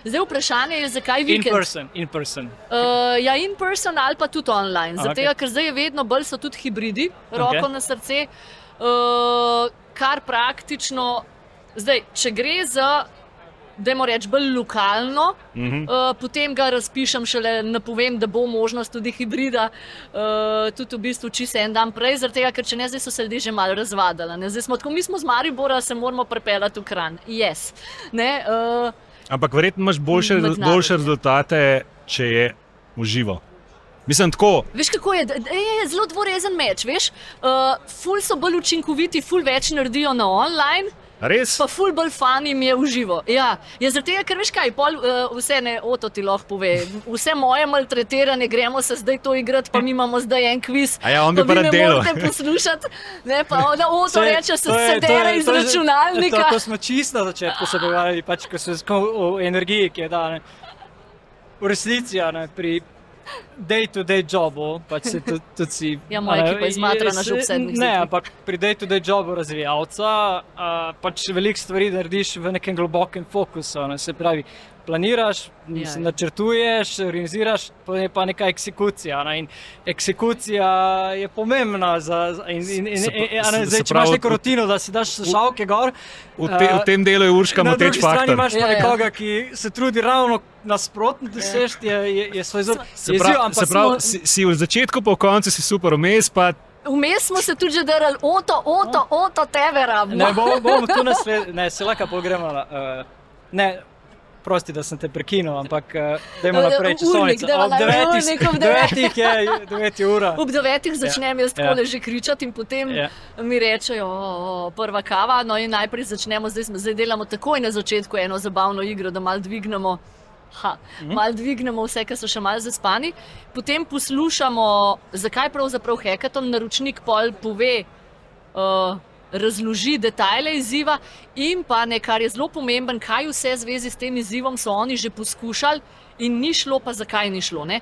Zdaj vprašanje je, zakaj In vikend? person, in person. Uh, ja, in person ali pa tudi online. Zato, okay. ker zdaj je vedno bolj so tudi hibridi, roko okay. na srce, uh, kar praktično, zdaj, če gre za. Da moramo reči bolj lokalno, uh. -huh. uh, potem ga razpišem, šele napovem, da bo možnost tudi hibrida, uh, tudi v bistvu čisto en dan prej, zaradi tega, ker če ne, zdaj so se ljudje že malo razvadili. ne. Zdaj smo tako, mi smo z Maribora, se moramo prepeljati v kran. Yes. Ne, uh, Ampak verjetno imaš boljše, boljše rezultate, če je v živo. Mislim tako. Veš, kako je, je zelo dvorezen meč. Veš, uh, ful so bolj učinkoviti, ful več naredijo na online, Res? pa ful bolj fani jim je v živo. Ja, ja zaradi tega, ker veš kaj, pol, uh, vse ne, oto ti lahko pove. Vse moje maltretiranje, gremo se zdaj to igrati, pa mi imamo zdaj en kviz. A ja, on bi pa rad ne delal. morete poslušati. Ne, pa da oto Saj, reče, se je- je- iz to je- računalnika. To, to smo čisto na začetku se pogovarjali, pač, ko se o, o energiji, ki je dana. V resnici, a ne, pri day-to-day jobu, pač se tudi, tudi si. Ja, moja ekipa je zmatrana je- že ob sedmih Ne, ampak pri day-to-day jobu razvijalca a, pač veliko stvari narediš v nekem globokem fokusu. Ne, se pravi, planiraš, Ja, ja, ja. načrtuješ, organiziraš, potem je pa neka eksekucija. Ne, in eksekucija je pomembna. Za, in, in, in, Se in, in, zdaj, če imaš neko rutino, da si daš šalke gor, V, te, v tem delu je urška na moteč faktor. imaš pa Ja, ja. nekoga, ki se trudi ravno nasprotno doseči, je, je, je svoj zelo ampak se pravi si, si v začetku, pa v koncu si super, vmes pa Vmes smo se tudi že drali, oto, oto, oto, tebe rabimo. Ne, bomo, bomo tu naslednji, ne, se lahko pogremo. Uh, ne, prosti, da sem te prekinil, ampak uh, dajmo Eh, naprej urnik, časovnico. Ob devetih, ob devetih je, devet je ura. Ob devetih začnem jaz Ja. tako že kričati in potem Ja. mi rečejo, "O, prva kava. No in najprej začnemo, zdaj, smo- zdaj delamo takoj na začetku eno zabavno igro, da malo dvignemo. Ha, Mhm. Mal dvignemo vse, ki so še malo zaspani, potem poslušamo, zakaj pravzaprav hekaton naročnik pol pove, uh, razloži detajle izziva in pa nekaj je zelo pomemben, kaj vse v zvezi s tem izzivom so oni že poskušali in ni šlo, pa zakaj ni šlo. Ne?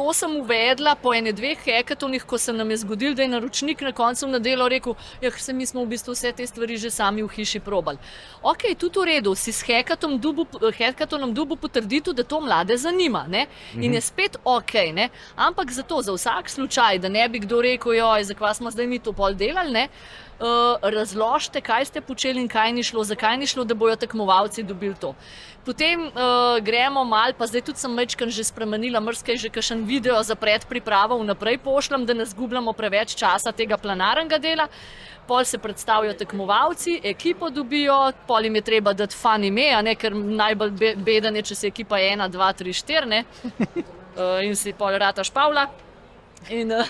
To sem uvedla po ene dveh hekatonih, ko se nam je zgodil, da je naročnik na koncu na delo rekel: Ja, se mi smo v bistvu vse te stvari že sami v hiši probali. Ok, tudi v redu, si s hekatom dubu, hekatonom dubu potrditev, da to mlade zanima. Ne? In je spet ok, ne? ampak zato za vsak slučaj, da ne bi kdo rekel, joj, zakaj smo zdaj mi to pol delali. Ne? Uh, razložite, kaj ste počeli in kaj ni šlo, zakaj ni šlo, da bojo tekmovalci dobili to. Potem uh, gremo mal, pa zdaj tudi sem večkrat že spremenila, mrskaj že kakšen video za predpripravo vnaprej pošljem, da ne zgubljamo preveč časa tega planarnega dela. Pol se predstavijo tekmovalci, ekipo dobijo, pol jim je treba dati fan ime, ne ker najbolj be- beden je, če se ekipa ena, dva, tri, štiri, ne. Uh, [laughs] in si pol rataš Pavla. In, uh,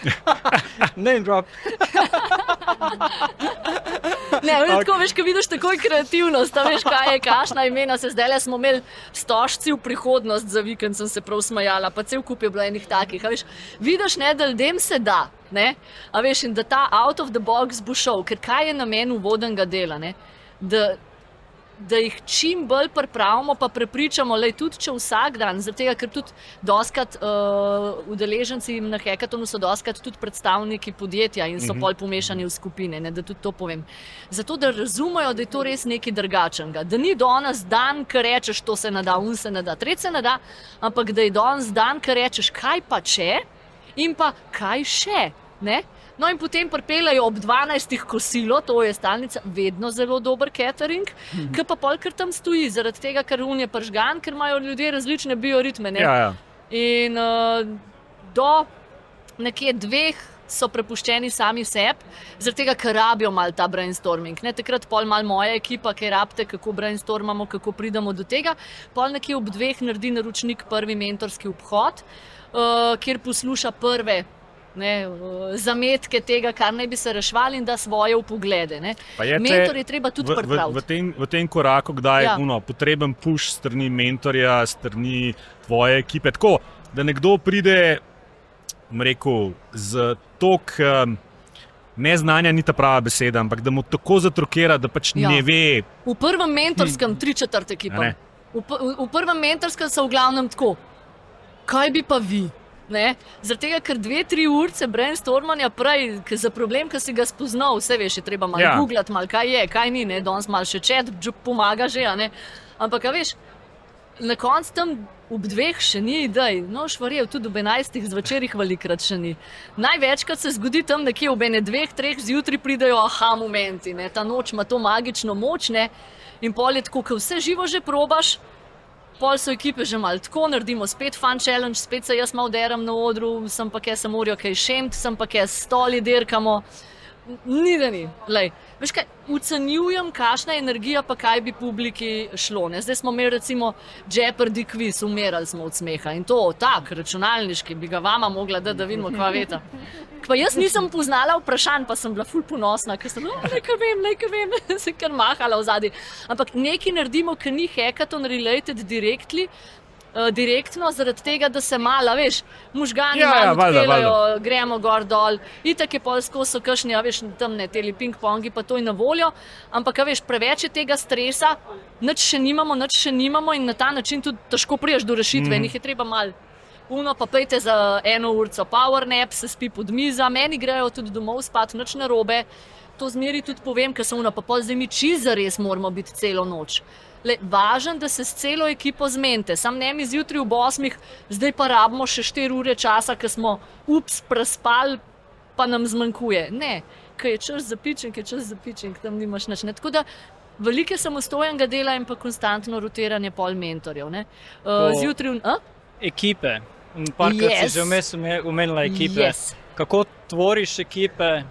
[laughs] Name drop. [laughs] Ne, okay. tako veš, ko vidiš takoj kreativnost, a veš, kaj je, kašna imena. Se zdaj le smo imeli stožci v prihodnost za vikend, sem se prav smajala, pa cel kup je bilo enih takih. a Veš, vidiš, ne, da ljudem se da, ne, a veš, in da ta out of the box bo šel, ker kaj je namen uvodnega dela, ne, da, da jih čim bolj pripravimo, pa prepričamo, da tudi če vsak dan, zato ker tudi doskrat uh, udeleženci na hekatonu so doskrat tudi predstavniki podjetja in so mm -hmm. pol pomešani v skupine, ne, da tudi to povem. Zato, da razumejo, da je to res nekaj drugačnega. Da ni danes dan, ki rečeš, to se ne da, un se ne da, tretji se ne da, ampak da je danes dan, ki rečeš, kaj pa če in pa kaj še. Ne? No, in potem pripeljajo ob 12. kosilo, to je stalnica, vedno zelo dober catering, Mhm. ki pa polkar tam stoji, zaradi tega, ker unije pržgan, ker imajo ljudje različne bioritme. Ne? Ja, ja. In uh, do nekje dveh so prepuščeni sami sebi, zaradi tega, ker rabijo malo ta brainstorming. Ne? Takrat pol malo moja ekipa, ki rabite, kako brainstormamo, kako pridemo do tega. Pol nekje ob dveh naredi naročnik prvi mentorski obhod, uh, kjer posluša prve. Ne, uh, zametke tega, kar naj bi se reševali, in da svoje upoglede. Mentor je treba tudi V, v, v, pripraviti. tem, v tem koraku, kdaj Ja. je ja. potreben push strani mentorja, strani tvoje ekipe. Tako da nekdo pride, rekel, z tok. Um, Neznanja ni ta prava beseda, ampak da mu tako zatrokira, da pač Ja. ne ve. V prvem mentorskem, tri četrt ekipa. V, v, v prvem mentorskem so v glavnem tako, kaj bi pa vi? Ne? Tega, ker dve, tri urce brainstormanja prej za problem, ki si ga spoznal, vse veš, je treba malo Ja. googlati, malo kaj je, kaj ni, ne? danes malo še čet, pomaga že. Ampak, veš, na koncu tam ob dveh še ni idej, no, švarijev tudi ob enajstih zvečer jih velikrat še ni. Največkrat se zgodi tam nekje ob ene dveh, treh zjutraj pridejo aha momenti, ne? ta noč ima to magično moč, ne? in pol je tako, ko vse živo že probaš. Pol so ekipe že malo tako, naredimo spet fun challenge, spet se jaz malo deram na odru, sem pa kaj se morajo kaj šemt, sem pa kaj stoli dirkamo. Ni da ni. Lej, veš kaj, ocenjujem, kakšna je energija, pa kaj bi publiki šlo. Ne? Zdaj smo imeli recimo Jeopardy quiz, umirali smo od smeha in to tak, računalniški, bi ga vama mogla dati, da vidimo, kva veta. Pa jaz nisem poznala vprašanj, pa sem bila ful ponosna, ker sem rekla, nekaj vem, nekaj vem, [laughs] se kar mahala v zadnji. Ampak nekaj naredimo, ki ni hackathon related directly. Uh, direktno, zaradi tega, da se malo, veš, možgani Ja, ja, valjda. gremo gor dol. Itak je polsko, so kašni, a veš, tam ne teli ping-pongi, pa to je na voljo. Ampak, a veš, preveč je tega stresa, nič še nimamo, nič še nimamo in na ta način tudi težko priješ do rešitve. Mm. Mhm. Njih je treba malo. Uno pa pejte za eno uro power nap, se spi pod mizo, meni grejo tudi domov spat, noč na robe. To zmeri tudi povem, ker sem uno pa pol zdaj mi čisto res moramo biti celo noč. Le, važen, da se s celo ekipo zmente. Sam ne mi zjutraj ob 8, zdaj pa rabimo še 4 ure časa, ker smo ups, prespali, pa nam zmanjkuje. Ne, ker je čas za pičing, je čas za pičing, tam nimaš nič. Ne. Tako da veliko je samostojenega dela in pa konstantno rotiranje pol mentorjev. ne. Uh, To- zjutraj, a? Ekipe. Parkrat yes. Si že vmes omenila ekipe. Yes. Kako tvoriš ekipe,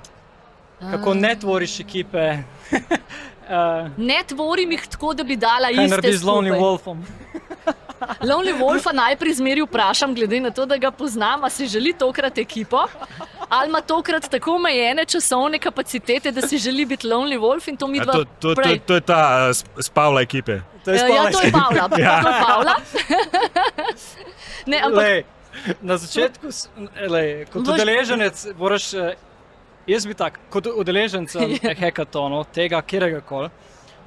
kako ne tvoriš ekipe. [laughs] uh, Ne tvorim jih tako, da bi dala iste narediš z Lonely. Wolfom? [laughs] Lonely Wolfa najprej zmeri vprašam, glede na to, da ga poznam, a si želi tokrat ekipo, ali ima tokrat tako omejene časovne kapacitete, da si želi biti Lonely Wolf in to mi Ja, dva to, to, to, to je ta uh, spavla ekipe. To je Ja, spala to je Pavla. Ja. [laughs] To je Pavla. [laughs] ne, ampak Lej, na začetku, lej, kot udeleženec, moraš, eh, jaz bi tak, kot udeleženec [laughs] hekatonov, tega kjerega koli,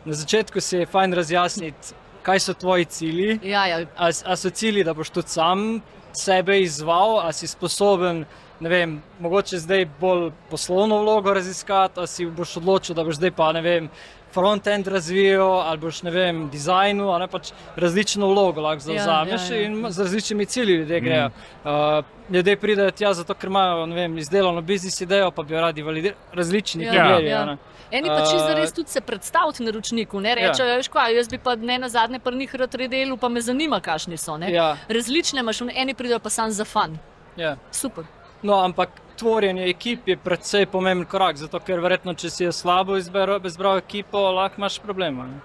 na začetku si je fajn razjasniti, kaj so tvoji cilji. ja, ja, A, a so cilji, da boš tudi sam sebe izval, a si sposoben, ne vem, mogoče zdaj bolj poslovno vlogo raziskati, a si boš odločil, da boš zdaj pa ne vem. Frontend razvijal, ali boš ne vem, dizajnu, ali pač različno vlogo lahko zauzameš ja, ja. in z različnimi cilji ljudje grejo. Uh, ljudje pridejo tja zato, ker imajo vem, izdelano biznis idejo, pa bi jo radi validirali. Različni Ja, pogledi. ja. a ne. Eni pa čisto Uh, res tudi se predstaviti naročniku, ne rečejo, ja. kva, jaz bi pa ne na zadnje pri njih rad redel, pa me zanima, kakšni so. Ne? Ja, Različne imaš, eni pridejo pa sam za fan. ja. Super. No, ampak tvorjenje ekip je predvsej pomemben korak, zato ker verjetno, če si je slabo izbral, izbral ekipo, lahko imaš problema. ne.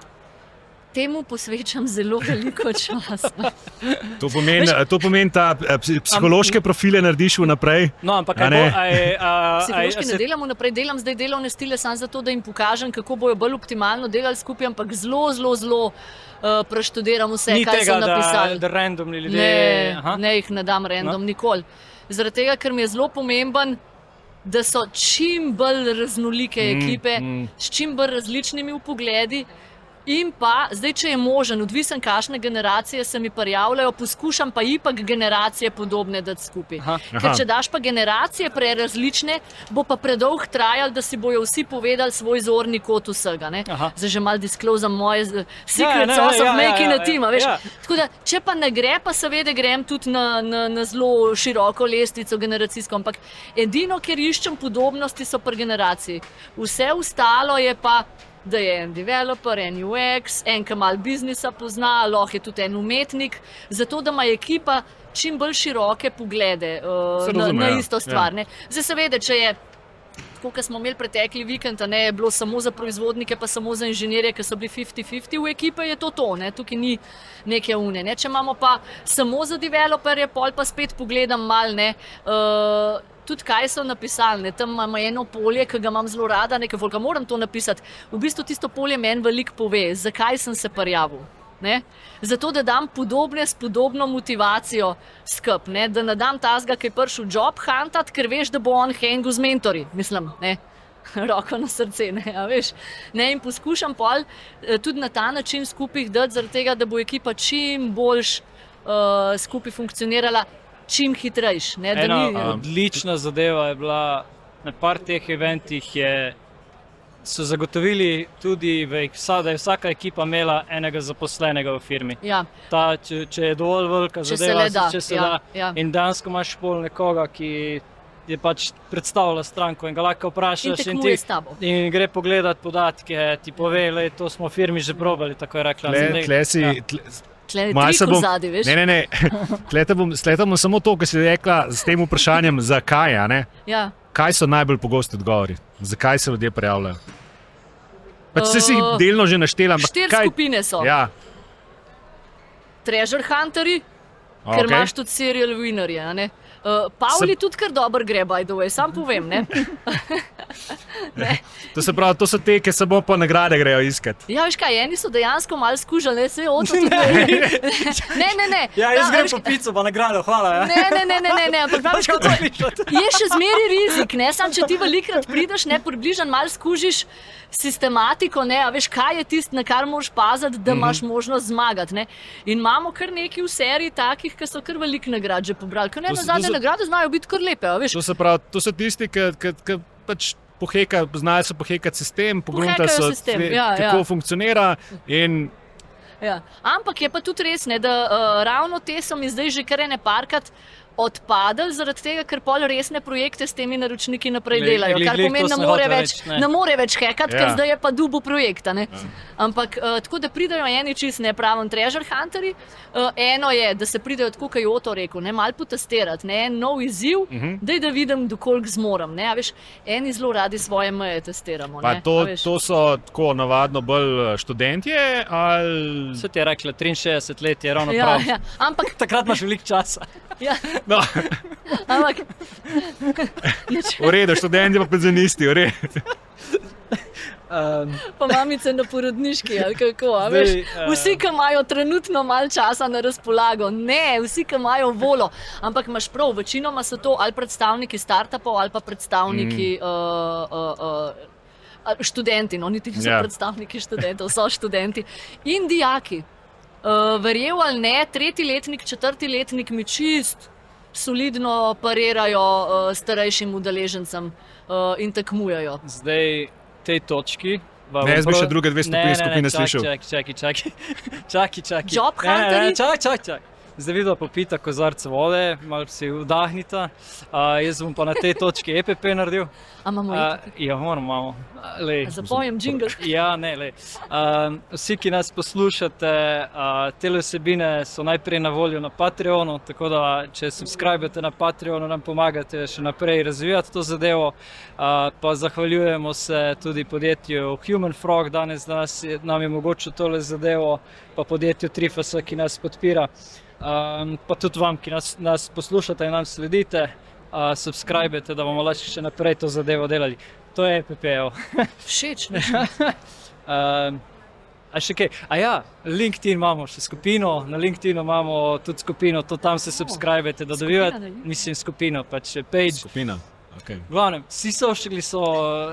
Temu posvečam zelo veliko časa. [laughs] To pomeni, to pomeni ta eh, psi- psihološke profile narediš vnaprej. No, ampak ne? bo, a je, a, Psihološki a ne se, delamo naprej, delam zdaj delovne stile samo zato, da jim pokažem, kako bojo bolj optimalno delali skupaj, ampak zelo, zelo, zelo uh, preštudiram vse, ni kaj tega, so da, napisali. da randomni ljudje. Ne, ne jih ne dam random, no. nikoli. Zaradi tega, ker mi je zelo pomemben, da so čim bolj raznolike Mm, ekipe, mm. mm. s čim bolj različnimi pogledi. In pa, zdaj, če je možen, odvisen, kakšne generacije se mi prijavljajo, poskušam pa ipak generacije podobne dati skupaj. Aha. Ker če daš pa generacije prerazlične, bo pa predolg trajal, da si bojo vsi povedali svoj zorni kot vsega. Aha. Zdaj že malo disclosam moje secret Ja, sauce ja, of ja, making ja, a team. a veš. ja. Tako da, če pa ne gre, pa seveda grem tudi na, na, na zelo široko lestvico generacijsko. Ampak edino, kjer iščem podobnosti, so pri generaciji. Vse ostalo je pa. Da je en developer, en UX, en, ki malo biznisa pozna, lahko je tudi en umetnik, zato da ima ekipa čim bolj široke poglede uh, na, na ja. isto stvar. Ja. Zdaj, seveda, če je tako, kot smo imeli pretekli vikend, ne je bilo samo za proizvodnike, pa samo za inženirje, ki so bili 50-50 v ekipi, je to to, ne? tukaj ni neke une. Ne? Če imamo pa samo za developerje, pol pa spet pogledam mal. Ne? Uh, Tudi kaj so napisali, ne? tam imamo eno polje, ki ga imam zelo rada, nekaj volka moram to napisati. V bistvu tisto polje meni veliko pove, zakaj sem se prijavil. Ne? Zato, da dam podobne s podobno motivacijo skup, ne? da ne dam tazga, ki je prišel job huntat, ker veš, da bo on hengu z mentori. Mislim, ne. [laughs] Roko na srce, ne, a veš. Ne, in poskušam pol eh, tudi na ta način skupaj dati, zaradi tega, da bo ekipa čim boljš uh, skupaj funkcionirala, čim hitrejš. Ne, da Ena ni, odlična zadeva je bila na par teh eventih. Je, so zagotovili tudi, vsa, da je vsaka ekipa imela enega zaposlenega v firmi. ja, Ta, če, če je dovolj velika Če se zadeva, le da, če se ja, da. ja. In dejansko imaš pol nekoga, ki je pač predstavlja stranko in ga lahko in vprašaš. In, tekmuje ti, in gre pogledat podatke, ti pove, da to smo v firmi že probali. Tako je rekla. Tle, tle si, ja. tle, Se trik bom- zadnji, veš? ne, ne, ne. [laughs] Tleta bom, tleta bom samo to, kar si rekla s tem vprašanjem, [laughs] zakaj. Ja. Kaj so najbolj pogosti odgovori? Zakaj se ljudje prijavljajo? Pač uh, si jih delno že naštela, Štiri kaj? skupine so. Ja, Treasure Hunterji, ker okay. imaš tudi serial winnerje. Ne. Uh, Pavli Se- tudi kar dobro gre, by the way, sam povem. Ne? [laughs] to, se pravi, to so te, ki samo po nagrade grejo iskat. Ja, veš kaj, eni so dejansko malo skužali, [laughs] ne se je oto tudi. Ne, ne, ne. Ja, jaz Ja, grem po pico, pa nagrado, hvala. Ja. Ne, ne, ne, ne, ne, ne, ampak [laughs] veš, kako je. Je še zmeraj rizik, ne samo če ti velikrat prideš, ne približan, malo skužiš sistematiko, ne, a veš, kaj je tisto, na kar moraš paziti, da imaš možnost zmagati. Ne. In imamo kar nekaj v seriji takih, ki so kar veliko nagrad že pobrali. Ker ne, na zadnje so- nagrade znajo biti kar lepe, veš. To, se pravi, to so tisti, ki, ki, ki pač poheka, znajo so pohekati sistem, pogledati sistem, tve- ja, kako ja. funkcionira. In Ja. Ampak je pa tudi res, ne, da uh, ravno te so mi zdaj že kar ene parkrat odpadli, zaradi tega, ker pol resne projekte s temi naročniki naprej Glej, delajo. glej, Kar glej, pomeni, da ne more več, ne. more več hekati, ja. ker Ja. zdaj je pa dubu projekta. Ne. Ampak uh, tako da pridajo eni čist nepravni treasure hunterji. Uh, eno je, da se pridajo tako, kot je Oto rekel, ne, malo potestirati, ne, en nov izziv, uh Mhm. -huh. daj, da vidim, dokoliko zmorem. Ne, a veš, eni zelo radi svoje meje testiramo. pa ne, to, to so tako navadno bolj eh, študentje. Ali... Se ti je rekla, 63 let je ravno Ja, prav. ja. Ampak, [laughs] Takrat imaš veliko časa. Ja, No, ampak v redu, študenti pa penzionisti, v redu. Um, pa mamice na porodniški. ali Kako, a Zdaj, veš, vsi, ki imajo trenutno malo časa na razpolago, ne, vsi, ki imajo volo. Ampak imaš prav, večinoma so to ali predstavniki startupov ali pa predstavniki. Mm. Uh, uh, uh, Študenti, no, niti niso Ja. yeah. predstavniki študentov, so študenti in dijaki. Uh, Verjel ali ne, tretji letnik, četrti letnik mi čist solidno parirajo uh, starejšim udeležencem uh, in tekmujejo. zdaj tej točki. Ne, jaz bi še druge dve skupine- Ne, ne, ne, skupine čakaj, slišal. Čakaj, čakaj, [laughs] čakaj. čakaj, čakaj. Job hunterji? Čakaj, čakaj, čakaj. Zdaj vidno popita kozarce vode, malo si vdahnita. Uh, jaz bom pa na tej točki EPP naredil. A imamo Uh, uh, ja, moram malo. Lej. Zapojem jingle. Ja, ne, le. Um, vsi, ki nas poslušate, uh, te vsebine so najprej na voljo na Patreonu, tako da če subskrbite na Patreonu, nam pomagate še naprej razvijati to zadevo. Uh, pa zahvaljujemo se tudi podjetju Human Frog, danes da nas nam je mogoče tole zadevo, pa podjetju Trifas, ki nas podpira. Um, pa tudi vam, ki nas, nas poslušate in nam sledite, uh, subskrbite, da bomo lahko še naprej to zadevo delali. To je PPO. [laughs] Všeč mi je. Um, [laughs] a še kaj? A ja, LinkedIn imamo še skupino, na LinkedInu imamo tudi skupino, to tam se subskrbite, da dobivate, mislim, skupino, pač page. Skupina. Okay. Glavnem, vsi sociali so,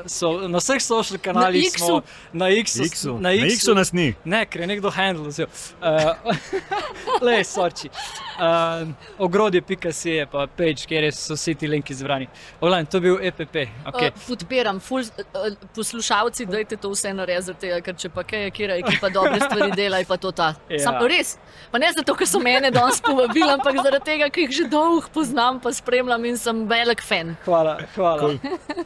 so na vseh social kanalih, X-u? smo na X-u. X-u. Na Na X-u, X-u nas ni. Ne, ker je nekdo handle vzel. [laughs] Uh, Le, sorči. Uh, ogrodje.si je pa page, kjer so vsi ti linki zbrani. Oglavnem, to je bil EPP. Okay. Uh, podpiram, ful, uh, poslušalci, dajte to vse narediti, ker če pa kaj je, kjer ekipa dobre stvari dela, je pa to ta. Ja. Sam, res. Pa ne zato, ker so mene danes povabili, ampak zaradi tega, ker jih že dolgo poznam, pa spremljam in sem velik fan. Hvala, hvala. Cool.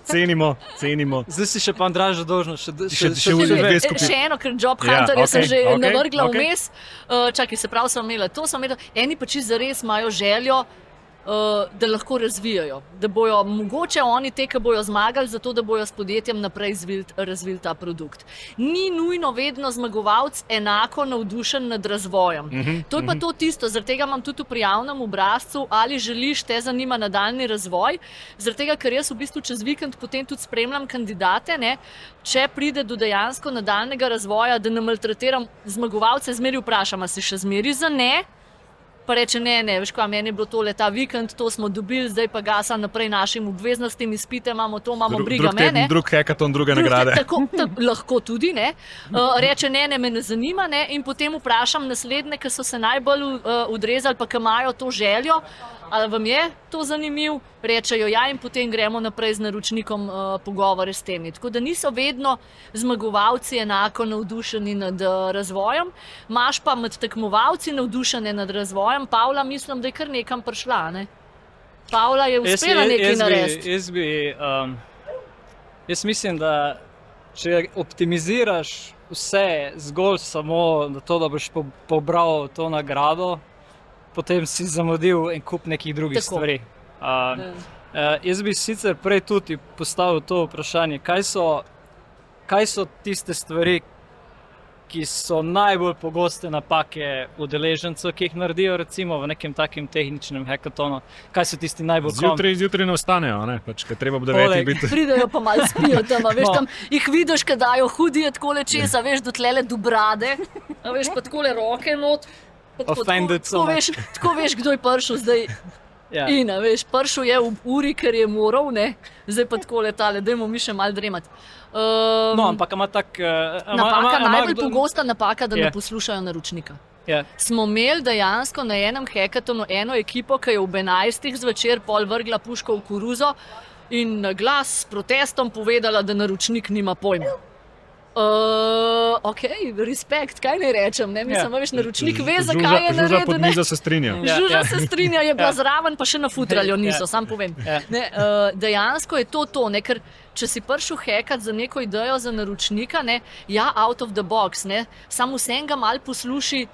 Cenimo, cenimo. Zdaj si še pa Andraž dolžno, še, Še- še v- dve. dve E, skupini. Še eno, ker Job Hunter ja, sem okej, že okay, navrgla okej. vmes. Uh, čakaj, se pravi, sem imela to, sem imela. Eni pa čisto zares imajo željo. Da lahko razvijajo, da bojo mogoče oni te, ki bojo zmagali, zato da bojo s podjetjem naprej zvil, razvili ta produkt. Ni nujno vedno zmagovalec enako navdušen nad razvojem. Uh -huh, to je pa uh -huh. to tisto, zaradi tega imam tudi v prijavnem obrazcu, ali želiš te zanima nadaljni razvoj. Zaradi tega, ker jaz v bistvu čez vikend potem tudi spremljam kandidate, ne, če pride do dejansko nadaljnega razvoja, da ne maltretiram zmagovalce, zmeri vprašam, ali si še zmeri za ne. Pa reče, ne, ne, veš, kaj meni je bilo tole ta vikend, to smo dobili, zdaj pa gasa naprej našim obveznostim, izpite imamo, to imamo, Dru, briga drug, mene. drug hekaton, druge Drug- nagrade. Tako, tako, [laughs] lahko tudi ne. Uh, reče, ne, ne, me ne zanima. Ne, in potem vprašam naslednje, ki so se najbolj uh, udrezali, pa ki imajo to željo. Ali vam je to zanimivo? Rečejo ja, in potem gremo naprej z naročnikom uh, pogovore s temi. Tako da niso vedno zmagovalci enako navdušeni nad uh, razvojem, imaš pa med tekmovalci navdušene nad razvojem. Pavla, mislim, da je kar nekam prišla. Ne? Pavla je uspela jaz, nekaj narediti. jaz, bi, um, jaz mislim, da če optimiziraš vse zgolj samo to, da boš po, pobral to nagrado, potem si zamudil en kup nekih drugih Tako. stvari. Ja. Uh, jaz bi sicer prej tudi postavil to vprašanje, kaj so, kaj so tiste stvari, ki so najbolj pogoste napake udeležencev, ki jih naredijo recimo v nekem takem tehničnem hackathonu. Kaj so tisti najbolj Zjutraj, zjutraj ne ostanejo, ne? Pač, ker treba ob devetih Poleg- biti. [laughs] Pridejo pa malo spijo tam, a veš, No. tam jih vidiš, da dajo hudije tako česa, veš, do tlele do brade, a veš pa tako roke not. Tako- tako, tako, veš, tako veš, kdo je prišel zdaj. [laughs] Ja. In, veš, prišel je v uri, ker je moral, ne? zdaj pa tako letale, dajmo mi še mal dremati. Um, No, ampak ima tak. Uh, napaka, najbolj pogosta napaka, da Je. ne poslušajo naročnika. Ja. Smo imeli dejansko na enem hekatonu eno ekipo, ki je ob 11. zvečer pol vrgla puško v koruzo in na glas s protestom povedala, da naročnik nima pojma. Uh, ok, respekt, kaj naj rečem. Ne? Mislim, Ja. veš, naročnik ve, Žuža- zakaj je Žuža naredil. pod ne. mizo se strinja. Ja, Žuža ja. se strinja, je bila Ja. zraven, pa še na futralju niso, Ja. sam povem. Ja. Ne, uh, dejansko je to to, ne, ker če si prišel hekat za neko idejo za naročnika, ne, ja, out of the box, ne, samo vsem ga mal posluši.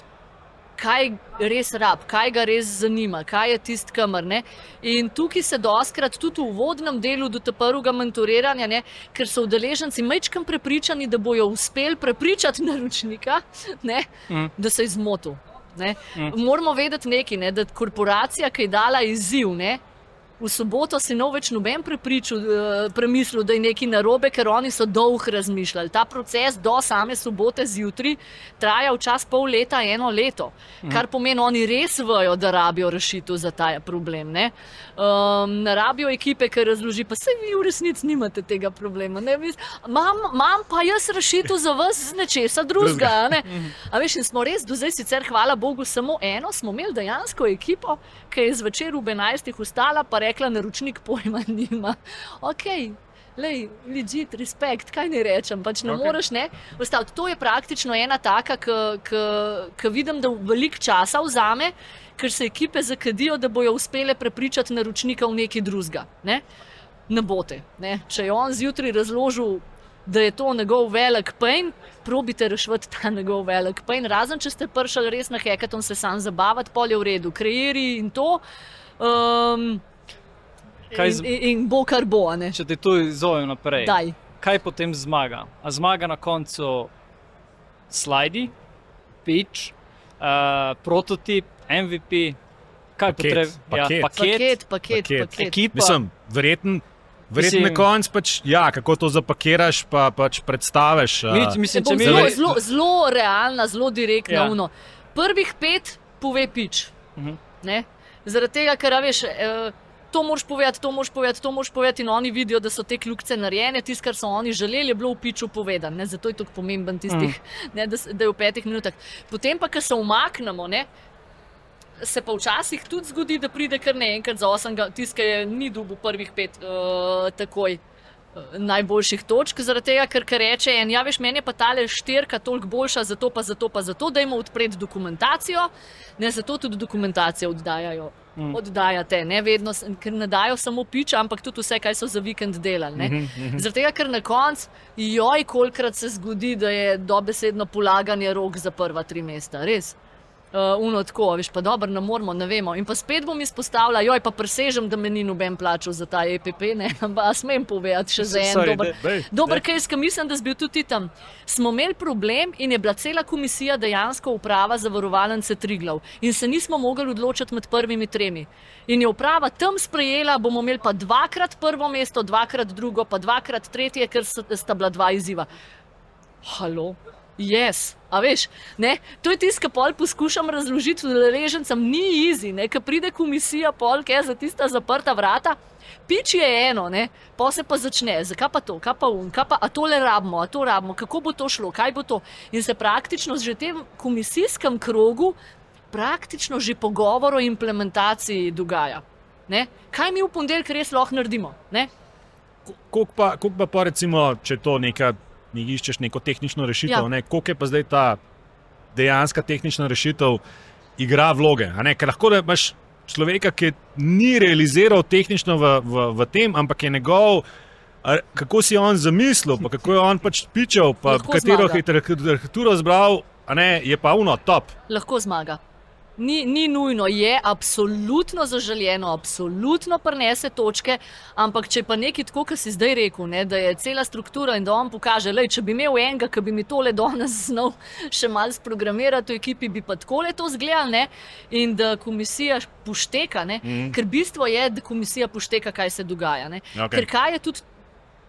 Kaj res rab, kaj ga res zanima, kaj je tisti kamer. Ne? In tukaj se doskrat tudi v uvodnem delu do prvega mentoriranja, ne? ker so udeleženci mečkam prepričani, da bojo uspeli prepričati naročnika, ne? Mm. da se je zmotil. Ne? Mm. Moramo vedeti nekaj, ne? da korporacija, ki je dala izziv, ne? V soboto si nov več noben prepričal, eh, premislil, da je nekaj narobe, ker oni so dolgo razmišljali. Ta proces do same sobote zjutraj traja včasih pol leta, eno leto, kar pomeni, oni res vejo, da rabijo rešitev za ta problem. Ne um, rabijo ekipe, ki razloži, pa se vi v resnici nimate tega problema. Imam pa jaz rešitev za vas z nečesa drugega. ne. A veš, in smo res do zdaj, sicer hvala Bogu, samo eno, smo imeli dejansko ekipo, ki je zvečer ob 11. ustala, pa rekla, naročnik pojma [laughs] nima. Ok. Lej, legit, respekt, kaj ne rečem, pač ne okay. moreš ne ustaviti. To je praktično ena taka, ki vidim, da veliko časa vzame, ker se ekipe zakadijo, da bojo uspele prepričati naročnika v nekaj drugega. Ne? ne bote. Ne? Če je on zjutraj razložil, da je to njegov velik pain, probite rešiti ta njegov velik pain. Razen če ste prišli res na hekaton se sam zabavati, pol je v redu, kreiri in to. Um, Kaj in, z- in, in bo kar bo, a ne. Če te tu izzovem naprej, Daj. kaj potem zmaga? A zmaga na koncu slidi, pitch, uh, prototip, MVP, kaj Paket, potrebuje? paket. Ja, paket, Paket, paket, Paket. paket. ekipa. Mislim, verjetno. Verjetno na koncu pač, ja, kako to zapakiraš, pa pač predstaviš. Mi, a, mislim, mi zelo, zelo, zelo realna, zelo direktna. Ja. Ja. Prvih pet pove pič. Mhm. Ne? Zaradi tega, ker a veš, eh, to moraš povedati, to moraš povedati, to moraš povedati. In oni vidijo, da so te kljukce narejene, tisto, kar so oni želeli, je bilo v piču povedano. Ne? Zato je tako pomemben tistih, mm. ne, da, da je v petih minutah. Potem pa, ko se umaknemo, ne, se pa včasih tudi zgodi, da pride kar naenkrat za osem, ki je ni dubu prvih pet uh, takoj. eh, Najboljših točk, zaradi tega, ker, ker reče, en, ja, veš, meni je pa ta štirka toliko boljša, zato pa, zato pa, zato, da jim odpreti dokumentacijo, ne zato tudi dokumentacijo oddajajo. Mm. Oddajate, ne vedno, ker ne dajo samo piča, ampak tudi vse, kaj so za vikend delali. Mm -hmm. Zaradi tega, ker na koncu, joj, kolikrat se zgodi, da je dobesedno polaganje rok za prva tri mesta, res. Uh, uno tako, veš, pa dobro, ne moramo, ne vemo. In pa spet bom izpostavila, joj, pa presežem, da me ni noben plačal za ta EPP, ne, [laughs] ampak smem povedati še za en Sorry, dober. daj, Dober daj. case, ki mislim, da si bil tudi tam. Smo imeli problem in je bila cela komisija dejansko uprava zavarovalnice Triglav in se nismo mogli odločiti med prvimi tremi. In je uprava tam sprejela, bomo imeli pa dvakrat prvo mesto, dvakrat drugo, pa dvakrat tretje, ker sta- sta bila dva izziva. Halo. Yes. A veš, ne? to je tisto, kar pol poskušam razložiti udeležencem, ni easy, ker pride komisija, pol, ki je za tista zaprta vrata. Pič je eno, ne? pa se pa začne, zakaj pa to, kaj pa um, kaj pa, tole rabimo, a to rabimo, kako bo to šlo, kaj bo to. In se praktično že v tem komisijskem krogu, praktično že pogovor o implementaciji dogaja. Ne? Kaj mi v ponedeljek res lahko naredimo? Koliko pa, pa, pa recimo, če to neka, ne iščeš neko tehnično rešitev, Ja. ja. koliko je pa zdaj ta dejanska tehnična rešitev igra vloge? ne? Ker lahko da imaš človeka, ki ni realiziral tehnično v, v, v tem, ampak je njegov. Kako si je on zamislil, pa kako je on pač pičal, pa Lahko katero arhitekturo zbral, ne, je pa uno, top. lahko zmaga. Ni, ni nujno, je absolutno zaželjeno, absolutno prenese točke, ampak če je pa nekaj tako, kot si zdaj rekel, ne, da je cela struktura in da on pokaže, da če bi imel enega, ki bi mi tole danes znal še malo sprogramirati v ekipi, bi pa tako le to zgledal ne, in da komisija pošteka, ne, mm. ker bistvo je, da komisija pošteka, kaj se dogaja. Ne, Okej. Ker kaj je tudi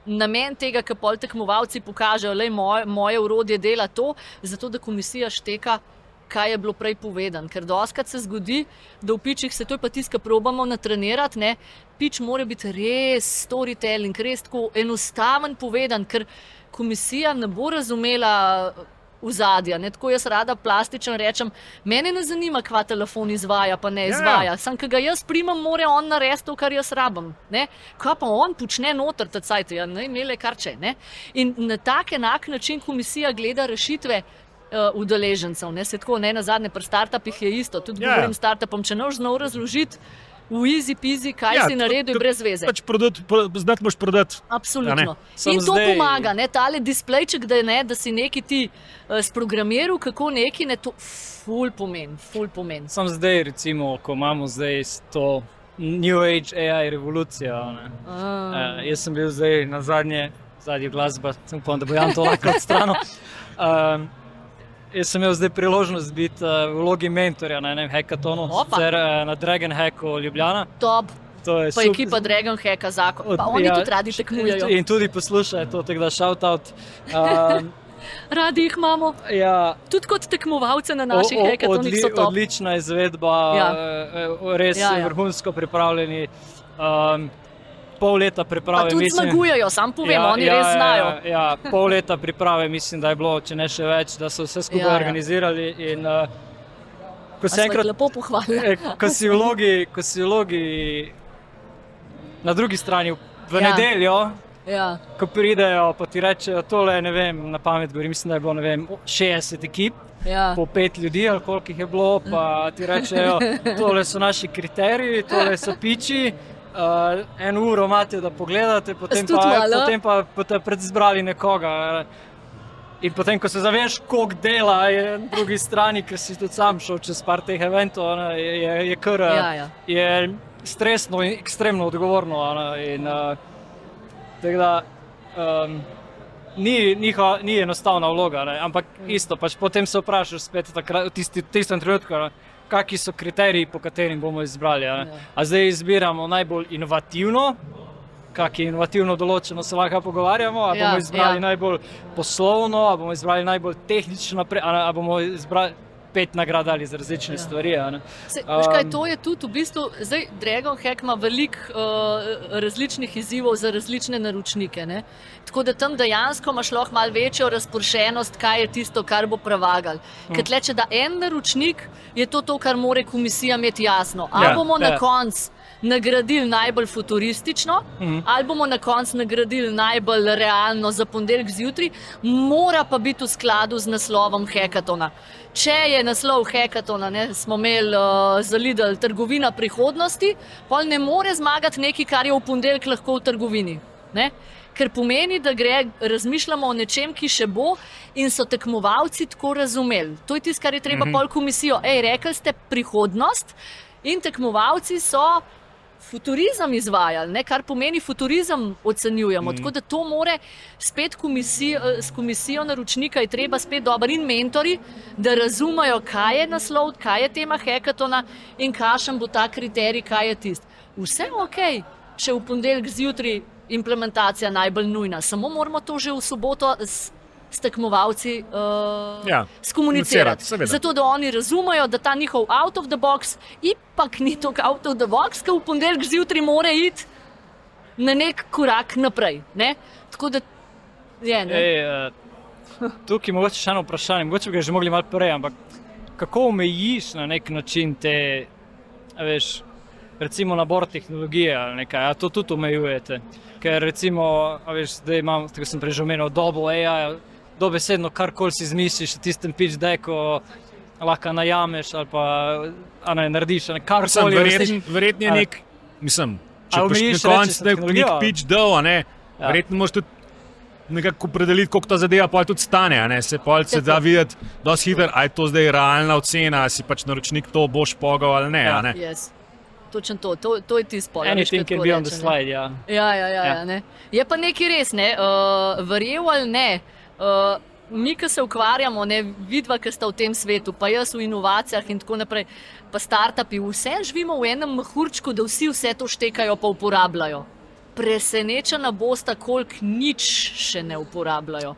namen tega, kar pol tekmovalci pokažejo, da moje, moje urodje dela to, zato da komisija šteka. Kaj je bilo prej povedano? Ker doskrat se zgodi, da v pičih se to je pa tisto, kar probamo natrenirati. Ne? Pič mora biti res storytelling, res tako enostaven povedan, ker komisija ne bo razumela vzadja. Ne? Tako jaz rada plastično rečem, mene ne zanima, kva telefon izvaja, pa ne Ja, ja. izvaja. Sam, ki ga jaz primam, mora on narediti to, kar jaz rabim. Ne? Kaj pa on počne noter, ta cajt, ja, ne imele kar če. Ne? In na tak enak način komisija gleda rešitve. Uh, udeležencev, ne se tako, ne na zadnje, pri startupih je isto. Tudi Ja. yeah. govorim startupom, če ne znal razložiti v easy peasy, kaj Ja, ja, si to- naredil, je to- brez veze. Pač prodat, pro, znati moš prodati. Absolutno. In to zdaj- pomaga, ne, tale displejček, da, ne, da si neki ti uh, sprogramiral, kako neki ne to ful pomen, ful pomen. Sam zdaj, recimo, ko imamo zdaj to New Age AI revolucijo. Ne? Uh, Uh, jaz sem bil zdaj na zadnje, zadnji glasba, sem upal, da bo Jan to lahko odstranil. Um, [laughs] jaz sem imel zdaj priložnost biti uh, v vlogi mentorja na enem hackathonu, Opa. sicer uh, na Dragon Hacku Ljubljana. top, To je pa sup- ekipa Dragon Hacka zakon. od- Pa oni ja, tudi radi tekmujejo. In tudi poslušajo to, tako da shout out. [laughs] Um, Radi jih imamo, ja, tudi kot tekmovalce na naših O- o- hackathonih so top. Odlična izvedba, Ja. ja. res ja. ja. vrhunsko pripravljeni. Um, pol leta Pa priprave. tudi mislim, zmagujejo, sam povem, ja, oni ja, res znajo. Ja, ja, pol leta priprave, mislim, da je bilo, če ne še več, da so vse skupaj Ja, ja, ja. organizirali. In, uh, ko jih enkrat, lepo pohvalili. [laughs] eh, ko si v vlogi, ko si v vlogi na drugi strani v Ja. ja. nedeljo. Ja. Ko pridejo, pa ti rečejo, tole ne vem, na pamet govorim, mislim, da je bilo vem, 60 ekip, Ja. po pet ljudi, ali koliko jih je bilo, pa ti rečejo, tole so naši kriteriji, tole so piči. Uh, en uro imate, da pogledate, potem tudi pa, malo. potem pa boste predizbrali nekoga. In potem, ko se zaveš, koliko dela je na drugi strani, ker si tudi sam šel čez par teh eventov, ne, je, je, je kar Ja, ja. je stresno in ekstremno odgovorno. ne, In, uh, tako da, um, ni, niha, ni enostavna vloga, ne, ampak isto, pač potem se vprašaš spet takrat, v tisti, tistem trenutku, ne, kakšni so kriteriji, po katerim bomo izbrali. Ja. A zdaj izbiramo najbolj inovativno. Kak je inovativno določeno, se lahko pogovarjamo. Ali Ja, bomo izbrali ja. najbolj poslovno, ali bomo izbrali najbolj tehnično, ali bomo izbrali pet nagrad ali za različne Ja. stvari. Se, veš kaj, Um, to je tudi v bistvu, zdaj Dragon Hack ima veliko uh, različnih izzivov za različne naročnike. Ne? Tako da tam dejansko imaš lahko malo večjo razpršenost, kaj je tisto, kar bo prevagal. Ker tle, če da en naročnik, je to to, kar more komisija imeti jasno. Ali Ja, bomo na ja. koncu nagradili najbolj futuristično, Mhm. ali bomo na koncu nagradili najbolj realno za ponedeljek zjutraj, mora pa biti v skladu z naslovom hekatona. Če je naslov hekatona, ne, smo imeli uh, za Lidl trgovina prihodnosti, pa ne more zmagati nekaj, kar je v ponedeljek lahko v trgovini. Ne? Ker pomeni, da gre, razmišljamo o nečem, ki še bo, in so tekmovalci tako razumeli. To je tisto, kar je treba mm -hmm. pol komisijo. Ej, rekli ste prihodnost, in tekmovalci so futurizem izvajali, ne? kar pomeni futurizem ocenjujemo. Mm. Tako da to more spet komisijo, s komisijo naročnika je treba spet dobro in mentori, da razumejo, kaj je naslov, kaj je tema hekatona in kakšen bo ta kriterij, kaj je tisto. Vse ok, če v ponedeljek zjutraj implementacija najbolj nujna, samo moramo to že v soboto. S, tekmovalci uh, Ja, skomunicirati, zato da oni razumejo, da ta njihov out of the box ipak ni tako out of the box, ki v ponedeljek zjutraj mora iti na nek korak naprej. Ne? Tako da je. Ne? Ej, uh, tukaj je mogoče še eno vprašanje, mogoče bi ga že mogli malo prej, ampak kako omejiš na nek način te, a veš, recimo nabor tehnologije ali nekaj, a to tudi omejujete? Ker recimo, a veš, zdaj imam, tako sem prej že omenil, dobo AI, dobesedno karkoli si izmisliš v tistem pitch decku, lahko najameš ali pa ne, narediš, ne, Sem karkoli. verjetno, je nek, mislim, če boš na koncu nek, pitch dal, a ne, Ja. verjetno moraš tudi nekako opredeliti, koliko ta zadeva pa tudi stane. a Ne, se pol se da videti, dosti hitro, ali je to zdaj realna ocena, ali si pač naročnik to boš pogal ali ne. Ja. a ne. Yes. Točno to, to, to je tisto veš, Anything can be on the reče, ne. slide, ja. Ja, ja, ja, Ja. ja. Ja, je pa nekaj res, ne? uh, verjel ali ne. Uh, Mi, ki se ukvarjamo, ne vidva, ki sta v tem svetu, pa jaz v inovacijah in tako naprej, pa startupi, vse živimo v enem mahurčku, da vsi vse to štekajo, pa uporabljajo. Presenečena bosta, koliko nič še ne uporabljajo.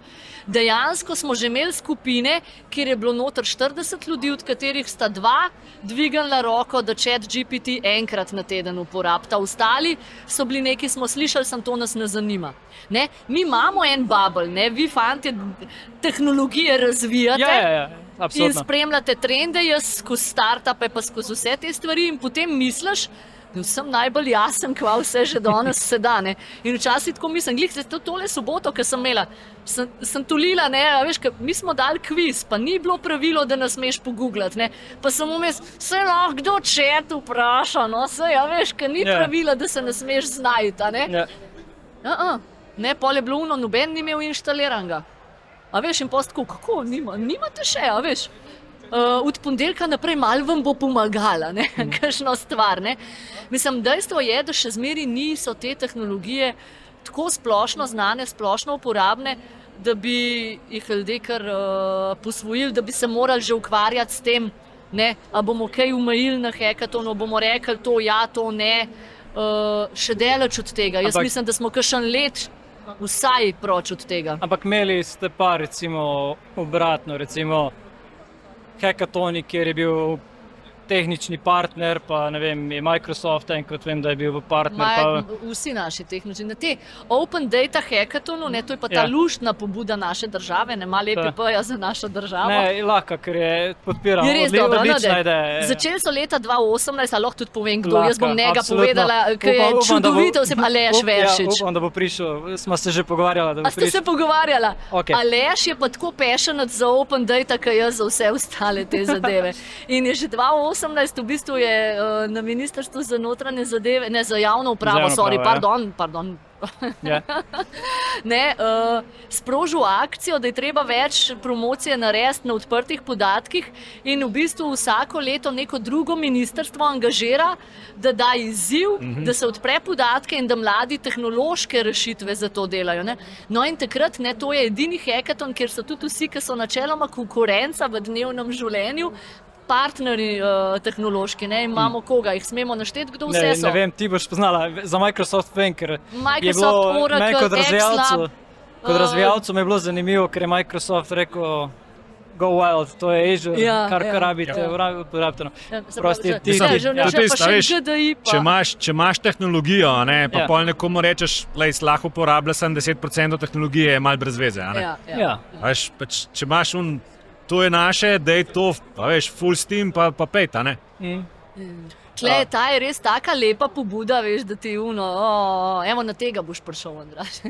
Dejansko smo že imeli skupine, kjer je bilo noter 40 ljudi, od katerih sta dva dvignila roko, da čet GPT enkrat na teden uporabita. Ostali so bili neki, smo slišali, sem to nas ne zanima. Ne? Mi imamo en bubble, ne? vi fanti tehnologije razvijate. Ja, ja, ja, In absolutno. spremljate trende, jaz skozi startupe, pa skozi vse te stvari, in potem misliš, da sem najbolj jasen, kva vse že danes se da. Ne? In včasih tako mislim, zdaj to tole soboto, ki sem imela, sem, sem tulila, ne, veš, ka, mi smo dali kviz, pa ni bilo pravilo, da nas smeš pogooglati, ne, pa sem vmes, se lahko kdo čet vpraša, no, se, ja, veš, ker ni Ja. pravila, da se ne smeš znajti, ne. Ja. Uh -uh. Ne, pol je bilo uno, noben ni imel inštaliranega. A veš, in postko, kako, Nima, nimate še, a veš. Uh, od ponedeljka naprej malo vam bo pomagala, ne, kakšno stvar. Ne. Mislim, dejstvo je, da še zmeraj niso te tehnologije tako splošno znane, splošno uporabne, da bi jih ljudje kar uh, posvojili, da bi se morali že ukvarjati s tem, ne, a bomo kaj umajili na hekatonu, bomo rekli to, ja, to ne. Uh, še daleč od tega. Jaz Ampak... mislim, da smo kakšen let vsaj proč od tega. Ampak imeli ste pa recimo obratno, recimo hekatoni, kjer je bil tehnični partner, pa ne vem, je Microsoft enkrat vem, da je bil partner. Maj, Pa, vsi naši tehnični. Na te Open Data Hackathonu, ne, to je pa ta Ja. ja. luštna pobuda naše države, ne malo EPP-ja za našo državo. ne, lahko, ker je podpiral. Je res odli- dobro, no, odlična ideja. Začeli so leta 2018, ali lahko tudi povem, kdo. Lahko, Jaz bom njega absolutno. povedala, ker je Upam- čudovito, se pa Leš [laughs] ja, Veršič. Upam, da bo prišel, smo se že pogovarjali. A ste se prišel. pogovarjala? Okej. Aleš je pa tako pešenec za Open Data, kot jaz za vse ostale te zadeve. [laughs] In je že 2018 v bistvu je uh, na Ministrstvu za notranje zadeve, ne za javno upravo, sorry, upravo, ja. pardon, pardon. Ja. [laughs] ne, uh, sprožil akcijo, da je treba več promocije narediti na odprtih podatkih, in v bistvu vsako leto neko drugo ministrstvo angažira, da da izziv, uh -huh. da se odpre podatke in da mladi tehnološke rešitve za to delajo. Ne? No, in takrat ne, to je edini hekaton, kjer so tudi vsi, ki so načeloma konkurenca v dnevnem življenju. Partnerji uh, tehnološki, ne imamo koga, jih smemo našteti, kdo vse Ne, so. ne vem, ti boš poznala za Microsoft vem, ker je Microsoft, bilo Oracle, kot razvijalcu. Xlab, Kot uh, razvijalcu mi je bilo zanimivo, ker je Microsoft rekel, go wild, to je Azure, Ja, kar, ja. kar rabite, Ja. uporabite. no. Ja, Prosti ti- že- že- ja, že je pa- Če imaš, če imaš tehnologijo, ne, pa Ja. ja. pol nekomu rečeš, da lahko uporabljaš samo 10% tehnologije, je malo brez veze. a ne. Ja, ja. Ja. A Veš, pač, če imaš un, to je naše, da je to, a veš, full steam, pa, pa pejta. Ne? Mm. Tle, ta je res tako lepa pobuda, veš, da ti uno, oh, evo na tega boš prišel, Andraš.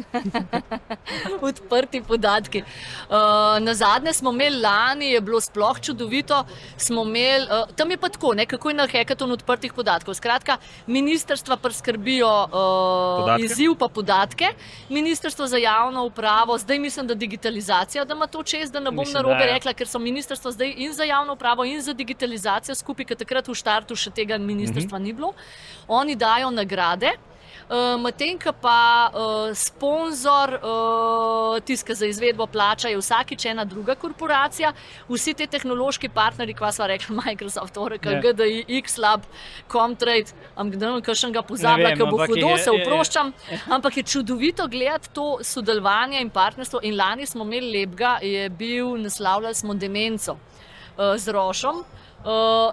[laughs] Odprti podatki. Uh, na zadnje smo imeli lani, je bilo sploh čudovito. Smo Imeli, uh, tam je pa tako, ne, kako je na hekaton odprtih podatkov. Skratka, ministrstva preskrbijo uh, Podatke? izziv pa podatke, ministrstvo za javno upravo, zdaj mislim, da digitalizacija, da ima to čez, da ne bom Mislim, na robe da, ja. rekla, ker so ministrstvo zdaj in za javno upravo in za digitalizacijo skupaj, ker takrat v štartu še tega ministrstva ni bilo. Oni dajo nagrade. Uh, Medtem ko pa uh, sponzor uh, tiska za izvedbo plača je vsakič ena druga korporacija, vsi ti tehnološki partnerji, kva sva rekla, [laughs] Microsoft, Oracle, Ja. yeah. GDI, Xlab, Comtrade, ampak še ga pozabila, vem, ker bo hudo, je- se je- je- oproščam. [laughs] Ampak je čudovito gledati to sodelovanje in partnerstvo. In lani smo imeli lepega, je bil, naslavljali smo demenco uh, z Rošom. Uh,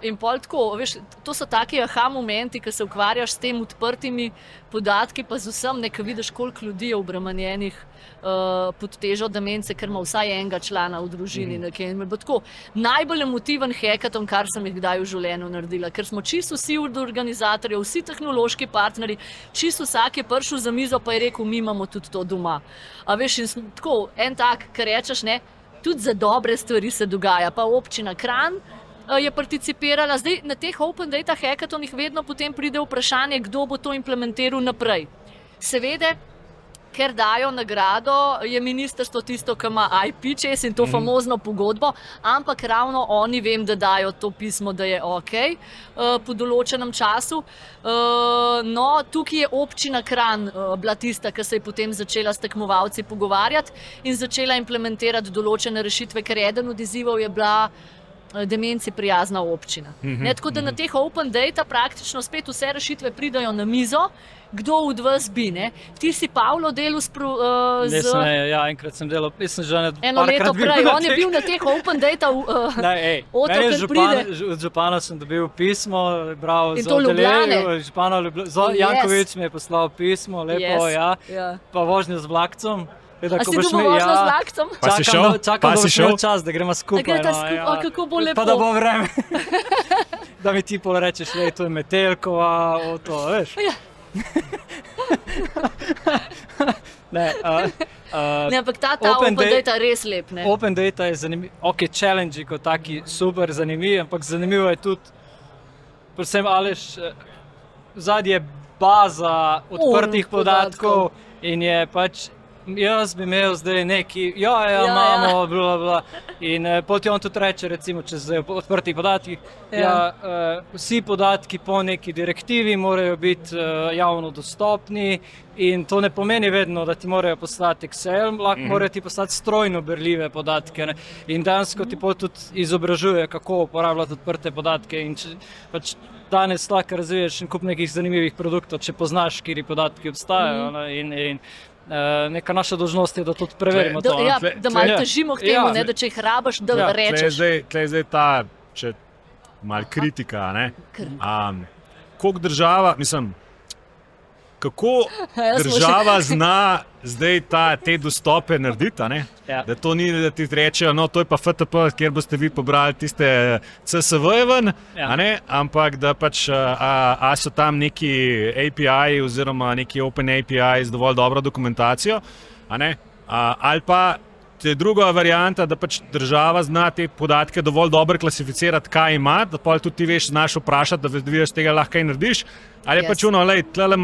in pol tako, veš, to so taki aha momenti, ki se ukvarjaš s tem odprtimi podatki, pa z vsem, nekaj vidiš, koliko ljudi je obremenjenih uh, pod težo demence, ker ima vsaj enega člana v družini. Mm. Tako najbolj emotiven hekaton, kar sem jih kdaj v življenju naredila, ker smo čisto vsi od organizatorjev, vsi tehnološki partnerji, čisto vsak je prišel za mizo, pa je rekel, mi imamo tudi to doma. A veš, in smo tako, en tak, kar rečeš, ne, tudi za dobre stvari se dogaja, pa občina Kran. Eh, Je participirala, zdaj na teh Open Data hackatonih vedno potem pride vprašanje, kdo bo to implementiral naprej. Seveda, ker dajo nagrado, je ministrstvo tisto, ki ima IP čez in to mm. famozno pogodbo, ampak ravno oni vem, da dajo to pismo, da je ok uh, po določenem času. Uh, no, tukaj je občina Kran uh, bila tista, ki se je potem začela s tekmovalci pogovarjati in začela implementirati določene rešitve, ker eden od izzivov je bila. Eh, Demenci prijazna občina. Mm -hmm. ne, tako da na teh Open Data praktično spet vse rešitve pridajo na mizo, kdo od vas bi. Ne? Ti si Pavlo delal s, pro, uh, z sem, ne, ja, enkrat sem delal, mislim, že ne, eno leto prej. na On je teh- bil na teh Open Data. [laughs] Uh, je ker župan, od župana sem dobil pismo, bral za to Ljubljane? udeležbo, župana Ljubljana, Oh, yes. Jankovič mi je poslal pismo, lepo, Yes. ja, ja. pa vožnja z vlakcom. Tako, A si dobil možnost z vlakcem? Pa si čakam, šel? da- Čakam, Pa da si šel? čas, da gremo skupaj. gresta no, skupaj, a, kako bo Pa lepo. da bo vreme. [laughs] da mi ti pol rečeš, da je to Metelkova, o to, veš. Ja. [laughs] ne, uh, uh, Ne, ampak ta, ta Open Open, Data je res lep. Ne? Open data je zanimiv, ok, challenge kot taki super zanimiv, ampak zanimivo je tudi, predvsem ališ, zadnji je baza odprtih podatkov. podatkov in je pač. Jaz bi imel zdaj neki, ja, ja, Ja, imamo, ja. bla, bla. In eh, potem on tudi reče, recimo, če zdaj po odprtih podatkih, Ja. ja. Eh, vsi podatki po neki direktivi morajo biti eh, javno dostopni in to ne pomeni vedno, da ti morajo poslati Excel, lahko mm. morajo ti poslati strojno berljive podatke. Ne? In dejansko ti pol tudi izobražuje, kako uporabljati odprte podatke. In če, pač danes lahko razviješ en kup nekih zanimivih produktov, če poznaš, kje podatki obstajajo. Mm. In, in, Uh, neka naša dolžnost je, da tudi preverimo Da, to. ne. ja, tle- da malo tle- težimo k temu, Ja. ne, da če jih rabaš, da Ja, ja, tle je rečeš. zdaj, tle je zdaj ta, če malo kritika. ne. Um, Kako država, mislim, kako [laughs] Ja, država [laughs] zna zdaj ta, te dostope narediti? a ne? Ja. Da to ni, da ti rečejo, no, to je pa FTP, kjer boste vi pobrali tiste CSV-je ven, Ja. a ne? ampak da pač a, a so tam neki API oziroma neki Open API z dovolj dobro dokumentacijo, a ne? a, ali pa te druga varianta, da pač država zna te podatke dovolj dobro klasificirati, kaj ima, da pa tudi ti veš, znaš vprašati, da veš, tega lahko kaj narediš. Ali je Yes. pač uno, le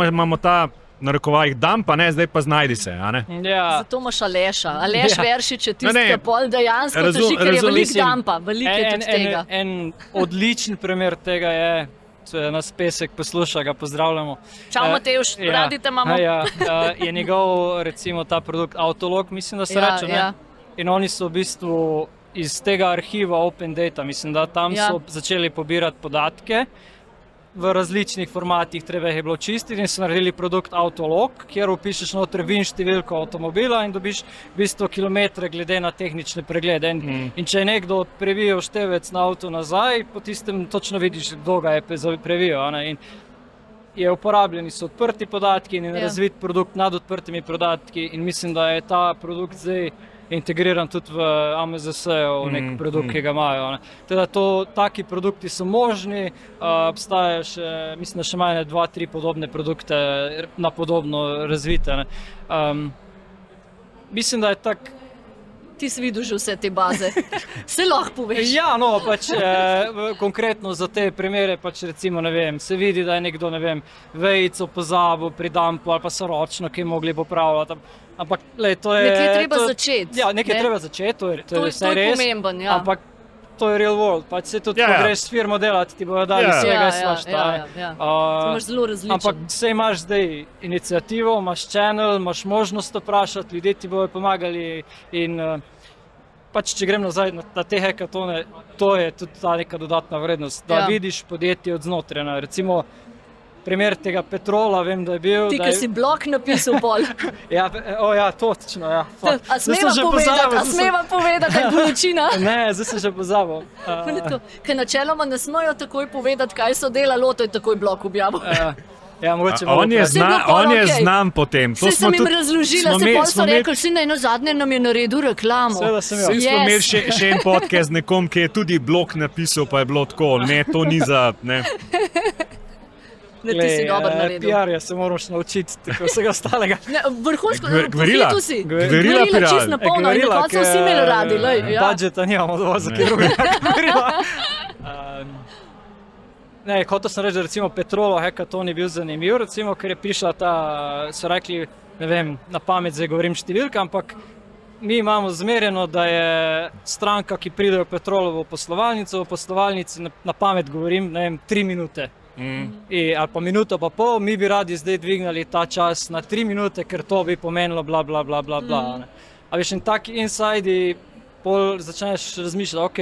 imamo ta na rokovajih dam, pa ne, zdaj pa znajdi se. a ne? Ja. Zato imaš Aleša. Aleš Ja. [laughs] ja. Veršič je Ne, tisti, ki pol dejansko Razum- teži, ker je velik mislim, dampa, velik je en, tudi en, tega. en, en odličen primer tega je, če nas pesek posluša, ga pozdravljamo. Čau, Eh, Matevž, radi te imamo. Ja, eh, je njegov, recimo, ta produkt Autolog, mislim, da se Ja, reče. ne? In oni so v bistvu iz tega arhiva Open Data, mislim, da tam Ja. so začeli pobirati podatke. v različnih formatih, treba jih je bilo čistiti in so naredili produkt Autolog, kjer upišeš noter vin številko avtomobila in dobiš v bistvu kilometre glede na tehnične preglede. In, Mm. in če je nekdo previjal števec na avto nazaj, po tistem točno vidiš, kdo ga je previjal. In je uporabljeni so odprti podatki in je Ja. razvit produkt nad odprtimi podatki in mislim, da je ta produkt zdaj integriran tudi v AMZS-u, nek Mm, produkt, mm. ki ga imajo. ne. Teda to, taki produkti so možni, uh, obstajajo še, mislim, da še imajo dva, tri podobne produkte na podobno razvite. ne. Um, mislim, da je tako. Ti si videl že vse te baze. [laughs] Se lahko poveš. Ja, no, pač, eh, konkretno za te primere pač recimo, ne vem, se vidi, da je nekdo ne vem, vejico pozabil pri dampu ali pa so ročno, ki je mogli popravljati. Ampak lej, to je. Nekje je treba to, začeti. Ja, nekaj ne? treba začeti, to je, to To, je to vse je res. pomemben. Ja. Ampak to je real world, pač se tudi, Ja, ja, ko greš s firmo delati, ti bodo dali Ja. ja, vsega ja, ja, svašta. ja, ja, ja. Uh, zelo različno. Ampak se imaš zdaj inicijativo, imaš channel, imaš možnost vprašati, ljudje ti bodo pomagali. In, uh, pač, če grem nazaj na, na te hekatone, to je tudi ta neka dodatna vrednost. Da Ja. vidiš podjetje od znotraj. Recimo, primer tega Petrola, vem, da je bil. Ti, da ki je, si blok napisal, pol. [laughs] Ja, o, ja, točno. Ja. A smeva povedati, a smeva povedati, da je bolečina? [laughs] Ne, zdaj sem že pozabil. [laughs] Uh, Ker načeloma ne smejo takoj povedati, kaj so delali, to je takoj blok objavil. uh, ja, mogoče A On je, je zna, on je okej. znan potem. To sem jim razložila, se bolj so rekli, si na eno zadnje nam je naredil reklamo. Seveda sem jo. Saj smo Yes. imeli še, še en podcast z nekom, ki je tudi blog napisal, pa je bilo tako, ne, to ni za. Ne. Ne, ti si dobro naredil. PR-ja se moraš naučiti, tako vsega ostalega. [laughs] Ne, vrhunsko, Gver- gverila. tu si. Gver- Gverila Gverila čist na polno in na koncu vsi imeli radi. Lej, ja. Budžeta nimamo dovolj za Ne. kaj drugega. [laughs] um, ne, hotel sem reči, da recimo Petrolo hackathon je bil zanimiv, recimo, ker je prišla ta, so rekli, ne vem, na pamet zdaj govorim številka, ampak mi imamo zmerjeno, da je stranka, ki pride v Petrolovo poslovalnico, v poslovalnici na, na pamet govorim, ne vem, tri minute. Mm. I, ali pa minuto, pa pol, mi bi radi zdaj dvignili ta čas na tri minute, ker to bi pomenilo, bla, bla, bla. bla, bla Mm. mm. A veš, in taki insidi, pol začneš razmišljati, ok,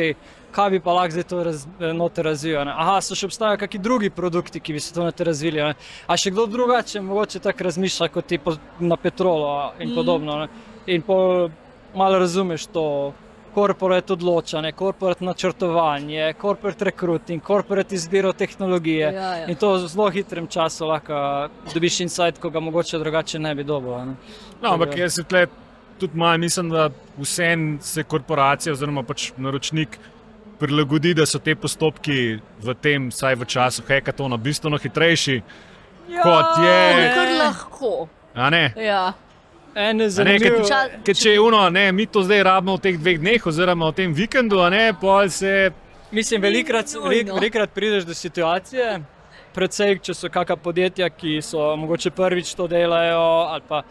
kaj bi pa lahko zdaj to raz, noter razvijal. Ne? Aha, so še obstajajo kakšni drugi produkti, ki bi se to noter razvili. Ne? A še kdo drugače mogoče tako razmišlja kot ti po, na petrolu in mm. podobno. Ne? In pol malo razumeš to. Korporat odločanje, korporat načrtovanje, korporat recruiting, korporat izbiro tehnologije. Ja, ja. In to v zelo hitrem času lahko dobiš insight, ko ga mogoče drugače ne bi dobil. a ne. No, ampak jaz se tle tudi malo mislim, da vsem se korporacija oziroma pač naročnik prilagodi, da so te postopki v tem, vsaj v času hekatona, bistveno hitrejši. Kot je- To je kar lahko. a ne? Ja. En A Ne, zanimiv, ker, če je uno, ne, mi to zdaj rabimo v teh dveh dneh, oziroma v tem vikendu, a ne, pol se. mislim, velikrat, velik, velikrat prideš do situacije, predvsej, če so kakšna podjetja, ki so mogoče prvič to delajo, ali pa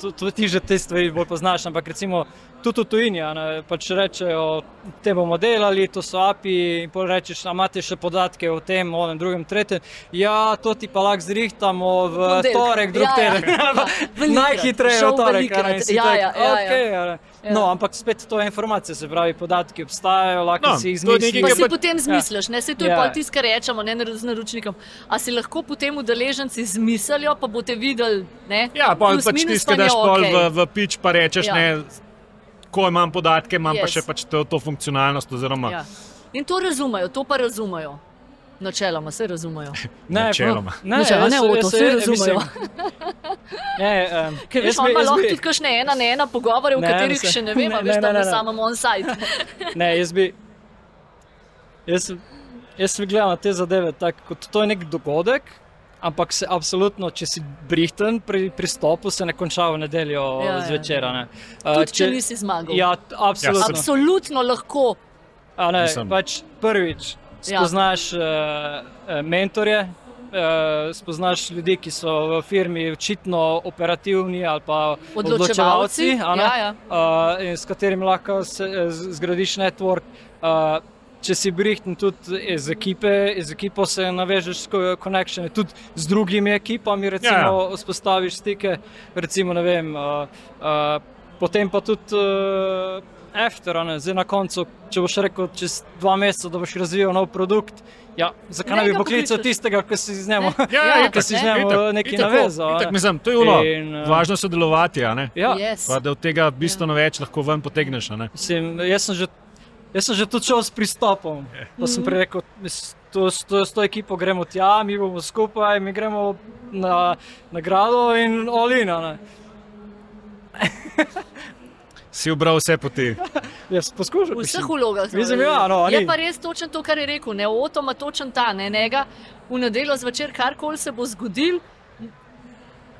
tu- tu ti že te stvari bolj poznaš, ampak recimo tudi v tujini, pač rečejo, te bomo delali, to so API, in pol rečeš, a imate še podatke o tem, o enem, drugem, tretjem. Ja, to ti pa lahko zrihtamo v Ponedeljek. torek, drug Ja, ja. teden. Ja, [laughs] velikokrat. Najhitreje v torek, a ne, si Ja, tak, ja, ja, ja. okej, a ne. Ja. No, ampak spet to je informacija, se pravi, podatki obstajajo, lahko No, si jih izmisliš. Pa si pa- potem zmisliš, ne se to je Ja. ja. pol tisto, kar rečemo ne, z naročnikom. A si lahko potem udeleženci zmislijo, pa boste videli, ne? Ja, pa pač vam je daš pol okej. v, v pič, pa rečeš, Ja. ja. ne, ko imam podatke, imam yes. pa še pač to, to funkcionalnost. Oziroma, Ja. In to razumejo, to pa razumejo. Načeloma se razumejo. Ne, Načeloma. Ne, Načeloma, ne, jaz- Oto, jaz- razumejo. Ne, um, Ker veš, jaz bi- ima jaz lahko tudi kakšne ena na ena pogovore, v Ne, katerih mislim- še ne vemo, [laughs] ne, veš, ne, tam ne, na ne. on-site. [laughs] Ne, jaz bi. Jaz, jaz bi gledal na te zadeve tako, kot to je nek dogodek, ampak se absolutno, če si brihten pri pristopu, se ne konča v nedeljo Ja, ja. zvečer. ne. Uh, Tudi če nisi zmagal. Ja, absolutno. sem- Absolutno lahko. A ne, Mislim. pač prvič Ja. spoznaš uh, mentorje, uh, spoznaš ljudi, ki so v firmi očitno operativni ali pa Odločevalci, odločevalci, a ne, ja, ja. In s katerimi lahko se, eh, zgradiš network. Uh, Če si brihten tudi iz ekipe, iz ekipo se navežeš s konekšnje, tudi z drugimi ekipami, recimo, Ja, ja. vzpostaviš stike, recimo, ne vem, uh, uh, potem pa tudi uh, after, ne, zdaj na koncu, če boš rekel čez dva meseca, da boš razvijal nov produkt. Ja, zakaj ne bi poklical tistega, ki si z njim, [laughs] Ja, Ja, si z ne, nekaj navezal. ne. mislim, to je ono, In, eh, važno sodelovati, a ne? Ja, Yes. Pa da od tega bistveno več lahko ven potegneš. a ne. Mislim, jaz, sem že, jaz sem že tudi šel s pristopom. Pa sem prej rekel, to, s to, s to ekipo gremo tja, mi bomo skupaj, mi gremo na nagrado in olina. [laughs] Si ubral vse poti. Jaz poskušam. V vseh vlogah. Mislim, ja, no, je pa res točno to, kar je rekel. Ne, Oto ima točen ta, ne, njega v nedeljo zvečer, karkoli se bo zgodil.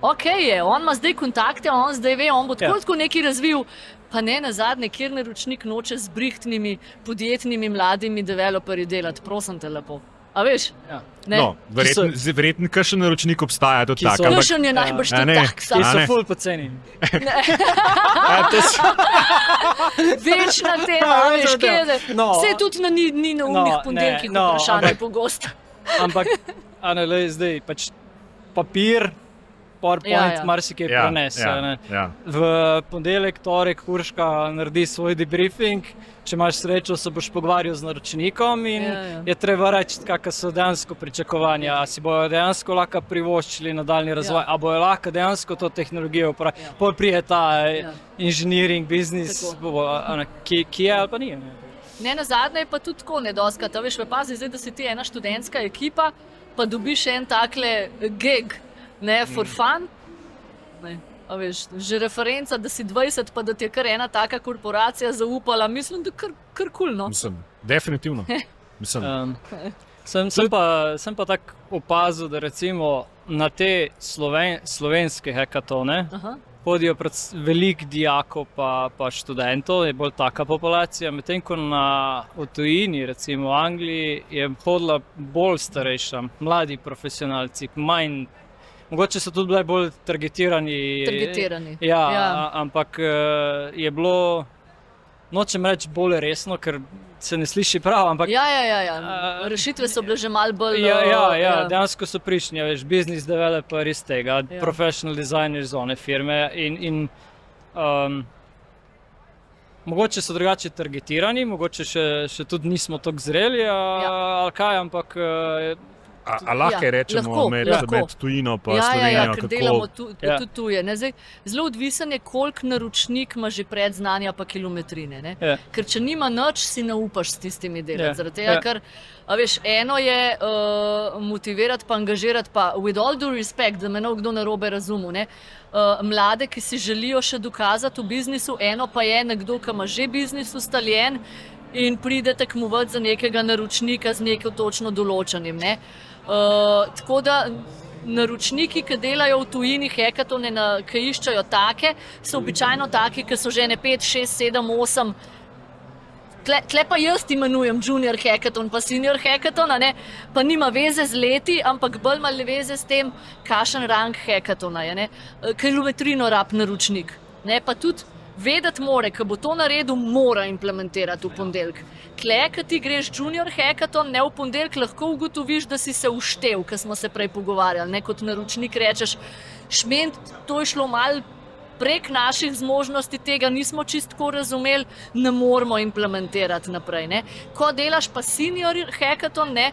Ok, je, on ima zdaj kontakte, on zdaj ve, on bo tako, Ja. ja. tako nekaj razvil. Pa ne na zadnje, kjer naročnik noče z brihtnimi, podjetnimi, mladimi developerji delati, prosim te lepo. A veš? Ja. Ne. No, verjetno, zdaj verjetno kakšen naročnik obstaja tudi Ki tak. so- ampak- Kakšen je najbrž A tudi ne, tak, Ki sam A so ne. ful poceni. Ja, večna tema, Ja, veš, [laughs] kje je. No. Vse tudi na ni, ni na umnih No, ponedeljkih, ne, no, vprašanje ampak- pogosto. Ampak, a ne le zdaj, pač papir, PowerPoint, Ja, ja, ja. ja. marsikaj ja, prenese. ja, ne. ja. V ponedeljek, torek, Urška naredi svoj debriefing. Če imaš srečo, se boš pogovarjal z naročnikom in Ja, ja. je treba reči, kakšne so dejansko pričakovanja. A si bojo dejansko lahko privoščili nadaljni razvoj, Ja. a bojo lahko dejansko to tehnologijo uporabljali. Ja. Pol prije ta Ja. ja. inženiring, biznis, bo, ne, ki, ki je ali pa ni. Ne. Ne, na zadnje je pa tudi tako nedoskrat. Veš, pazi zdaj, da si ti ena študentska ekipa, pa dobiš en takle gig, ne, for fun. Ne. a Veš, že referenca, da si 20, pa da ti je kar ena taka korporacija zaupala, mislim, da kar, kar kulno. Mislim, definitivno. Mislim, Um, sem, sem, pa, sem pa tako opazil, da recimo na te sloven, slovenske hekatone Aha. hodijo veliko dijakov pa, pa študentov, je bolj taka populacija. Medtem ko na v tujini, recimo v Angliji, je hodila bolj starejša, mladi profesionalci, manj. Mogoče so tudi bili bolj targetirani. Targetirani. Ja, Ja. ja. ampak eh, je bilo, nočem reči bolj resno, ker se ne sliši prav, ampak Ja, ja, ja, ja. A- Rešitve so bile že mal bolj. Ja, ja, uh, ja, dejansko so prišli, veš, business developer iz tega, Ja. ja. professional designer iz one firme. In, in, um, mogoče so drugače targetirani, mogoče še, še tudi nismo tako zreli, a, Ja. ja. ali kaj, ampak uh, a, a lahko Ja, rečemo lahko, med, lahko. med tujino in Ja, ja, Slovenijo, ja, delamo kako tu, Ja. tudi tuje. ne. Zdaj, Zelo odvisen je, koliko naročnik ima že predznanja, pa kilometrine. ne. Ja. Ker če nima nič, si ne upaš s tistimi delati. Ja, Zaradi tega, ja. ker a veš, eno je uh, motivirati, pa angažirati, pa with all due respect, da me ne kdo narobe razume. Ne? Uh, mlade, ki si želijo še dokazati v biznisu, eno pa je nekdo, ki ima že biznis ustaljen in pride tekmovati za nekega naročnika z nekim točno določenim. Ne? Uh, tako da naročniki, ki delajo v tujini, hekatone, na- ki iščejo take, so običajno taki, ki so že ne 5, 6, 7, 8. Tle, tle pa jaz imenujem junior hackathon, pa senior hackathon, a ne? pa nima veze z leti, ampak bolj ima veze s tem, kakšen rang hackathona je. Eh, Kilometrino rab naročnik. Ne? Pa tudi vedeti more, ki bo to naredil, mora implementirati v ponedeljek. Kle, ki ti greš junior hackathon, ne v ponedeljek, lahko ugotoviš, da si se uštev, kar smo se prej pogovarjali. Ne? Kot naročnik rečeš, šment, to je šlo malo prek naših zmožnosti tega nismo čistko razumeli, ne moramo implementirati naprej. Ne. Ko delaš pa senior hackathon, ne,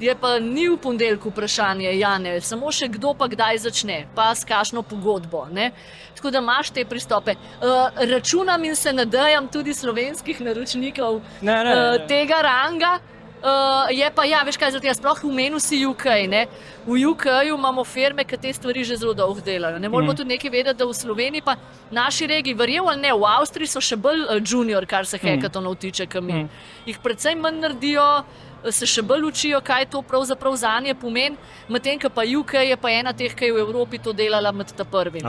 je pa ni v ponedeljek vprašanje, ja, ne, samo še kdo pa kdaj začne, pa s kakšno pogodbo. Ne. Tako da imaš te pristope. Uh, računam in se nadejam tudi slovenskih naročnikov ne, ne, uh, ne. tega ranga. Uh, je pa, ja, veš kaj, zato jaz sploh v menu si UK. Ne? V UK-ju imamo firme, ki te stvari že zelo dolgo delajo. Ne moramo mm. tudi nekaj vedeti, da v Sloveniji, pa naši regiji, verjel ali ne, v Avstriji so še bolj uh, junior, kar se hekatonov tiče, kot mi. Mm. Jih predvsem manj naredijo. Se še bolj učijo, kaj to pravzaprav za nje pomeni, medtem ko pa UK je pa ena teh, ki je v Evropi to delala med ta prvimi.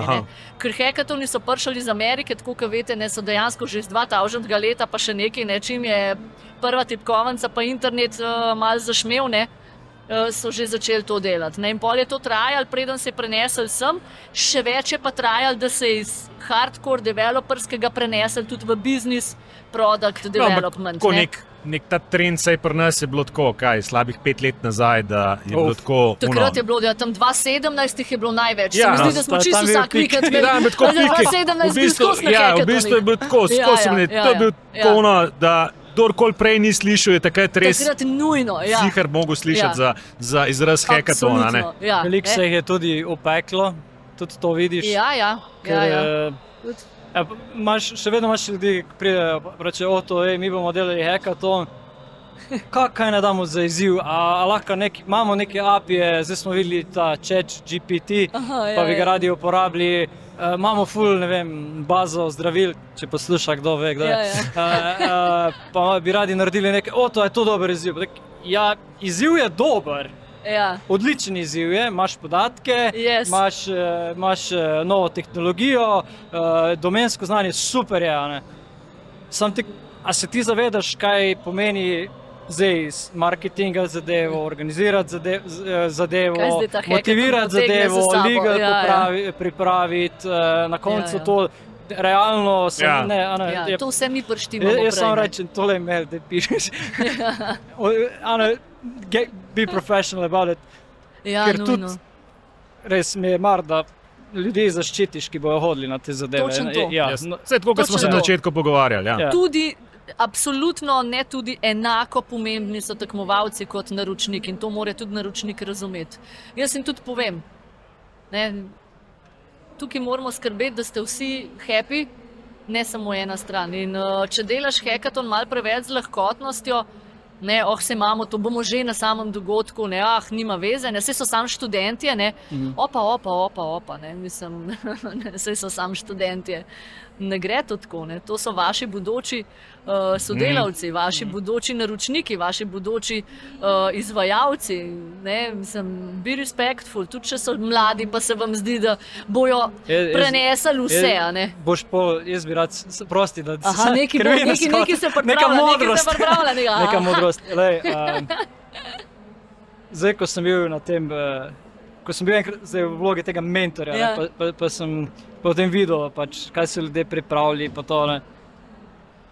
Ker hekatoni so prišli iz Amerike, tako kot veste, ne so dejansko že iz 2000 leta, pa še nekaj, ne, čim je prva tipkovnica, pa internet uh, malo zašmel, ne, uh, so že začeli to delati. Ne. In pol je to trajalo, preden se je prenesel sem, še več je pa trajalo, da se je iz hardcore developerskega prenesel tudi v business product No, ampak development. ko ne. nek, nek ta trend, saj pri nas je bilo tako, kaj, slabih pet let nazaj, da je bilo Uf. tako. Takrat ono, je bilo, da tam 2017 jih je bilo največ. Ja, Ja, se mi no, da smo čisto vsak vikend [laughs] Ja, ampak tako pike. 2017 V bistvu, ja, v bistvu je bilo tako, Ja, skozi ja, me. ja, To je bil ja. tako, ono, da kdorkoli prej ni slišal, je takrat res Takrat nujno. Ja. zihar mogel slišati Ja. za, za izraz hekatona. Ja, Veliko ne. se jih je tudi opeklo, tudi to vidiš. Ja, ja. ker, ja, ja. eh, ja, pa imaš, še vedno imaš ljudi, ki pridejo in rečejo, to je, mi bomo delali hekaton. [laughs] Kaj, kaj ne damo za izziv? A, a lahko neki, imamo neke apije, zdaj smo videli ta chat GPT, Aha, ja, pa bi ga ja. radi uporabili. Uh, imamo full, ne vem, bazo zdravil, če posluša kdo ve, kdo je. Ja, ja. Uh, uh, pa bi radi naredili nekaj, o, to je to dober izziv. Tak, Ja, izziv je dober. Ja. Odličen izziv je, imaš podatke, Yes. imaš, eh, imaš eh, novo tehnologijo, eh, domensko znanje, super je. a ne. Sam ti, a se ti zavedaš, kaj pomeni zdaj iz marketinga zadevo, organizirati zadevo, hackathon motivirati zadevo, legal Ja, ja. popravi, pripraviti, eh, na koncu Ja, ja. to realno se Ja. ne. a ne, Ja, je to vse mi prštimo. Jaz, jaz samo rečem, tole je mail, da pišeš. [laughs] O, Ana, get, be professional about it. ja, ker nujno. tudi- Res mi je mar, da ljudi zaščitiš, ki bodo hodili na te zadeve. Točno to. Ja, Jaz- no, Vse tako, kot smo se na začetku pogovarjali. Ja. Ja. Tudi, absolutno ne tudi enako pomembni so tekmovalci kot naročnik in to mora tudi naročnik razumeti. Jaz jim tudi povem. Ne, tukaj moramo skrbeti, da ste vsi happy, ne samo ena stran. In, uh, če delaš hekaton malo preveč z lahkotnostjo, ne, oh, se imamo, to bomo že na samem dogodku, ne, ah, nima veze, ne, vse so samo študentje, ne, Mhm. opa, opa, opa, opa, ne, mislim, [laughs] vse so samo študentje. Ne gre to tako, ne. to so vaši bodoči uh, sodelavci, vaši bodoči naročniki, vaši bodoči uh, izvajalci. Ne, mislim, be respectful, tudi če so mladi, pa se vam zdi, da bojo jaz- prenesli vse. ne. Boš pol, jaz bi rad, prosti, da Aha, neki, [laughs] ker bo, skot- neki se Neka pripravlja, neki modrost. se pripravlja. Neka, [laughs] Neka modrost. Lej, um, [laughs] zdaj, ko sem bil na tem, uh, ko sem bil enkrat v vlogi tega mentorja, Ja. ja. pa, pa, pa sem potem videl, pač, kaj so ljudje pripravili. pa To, ne.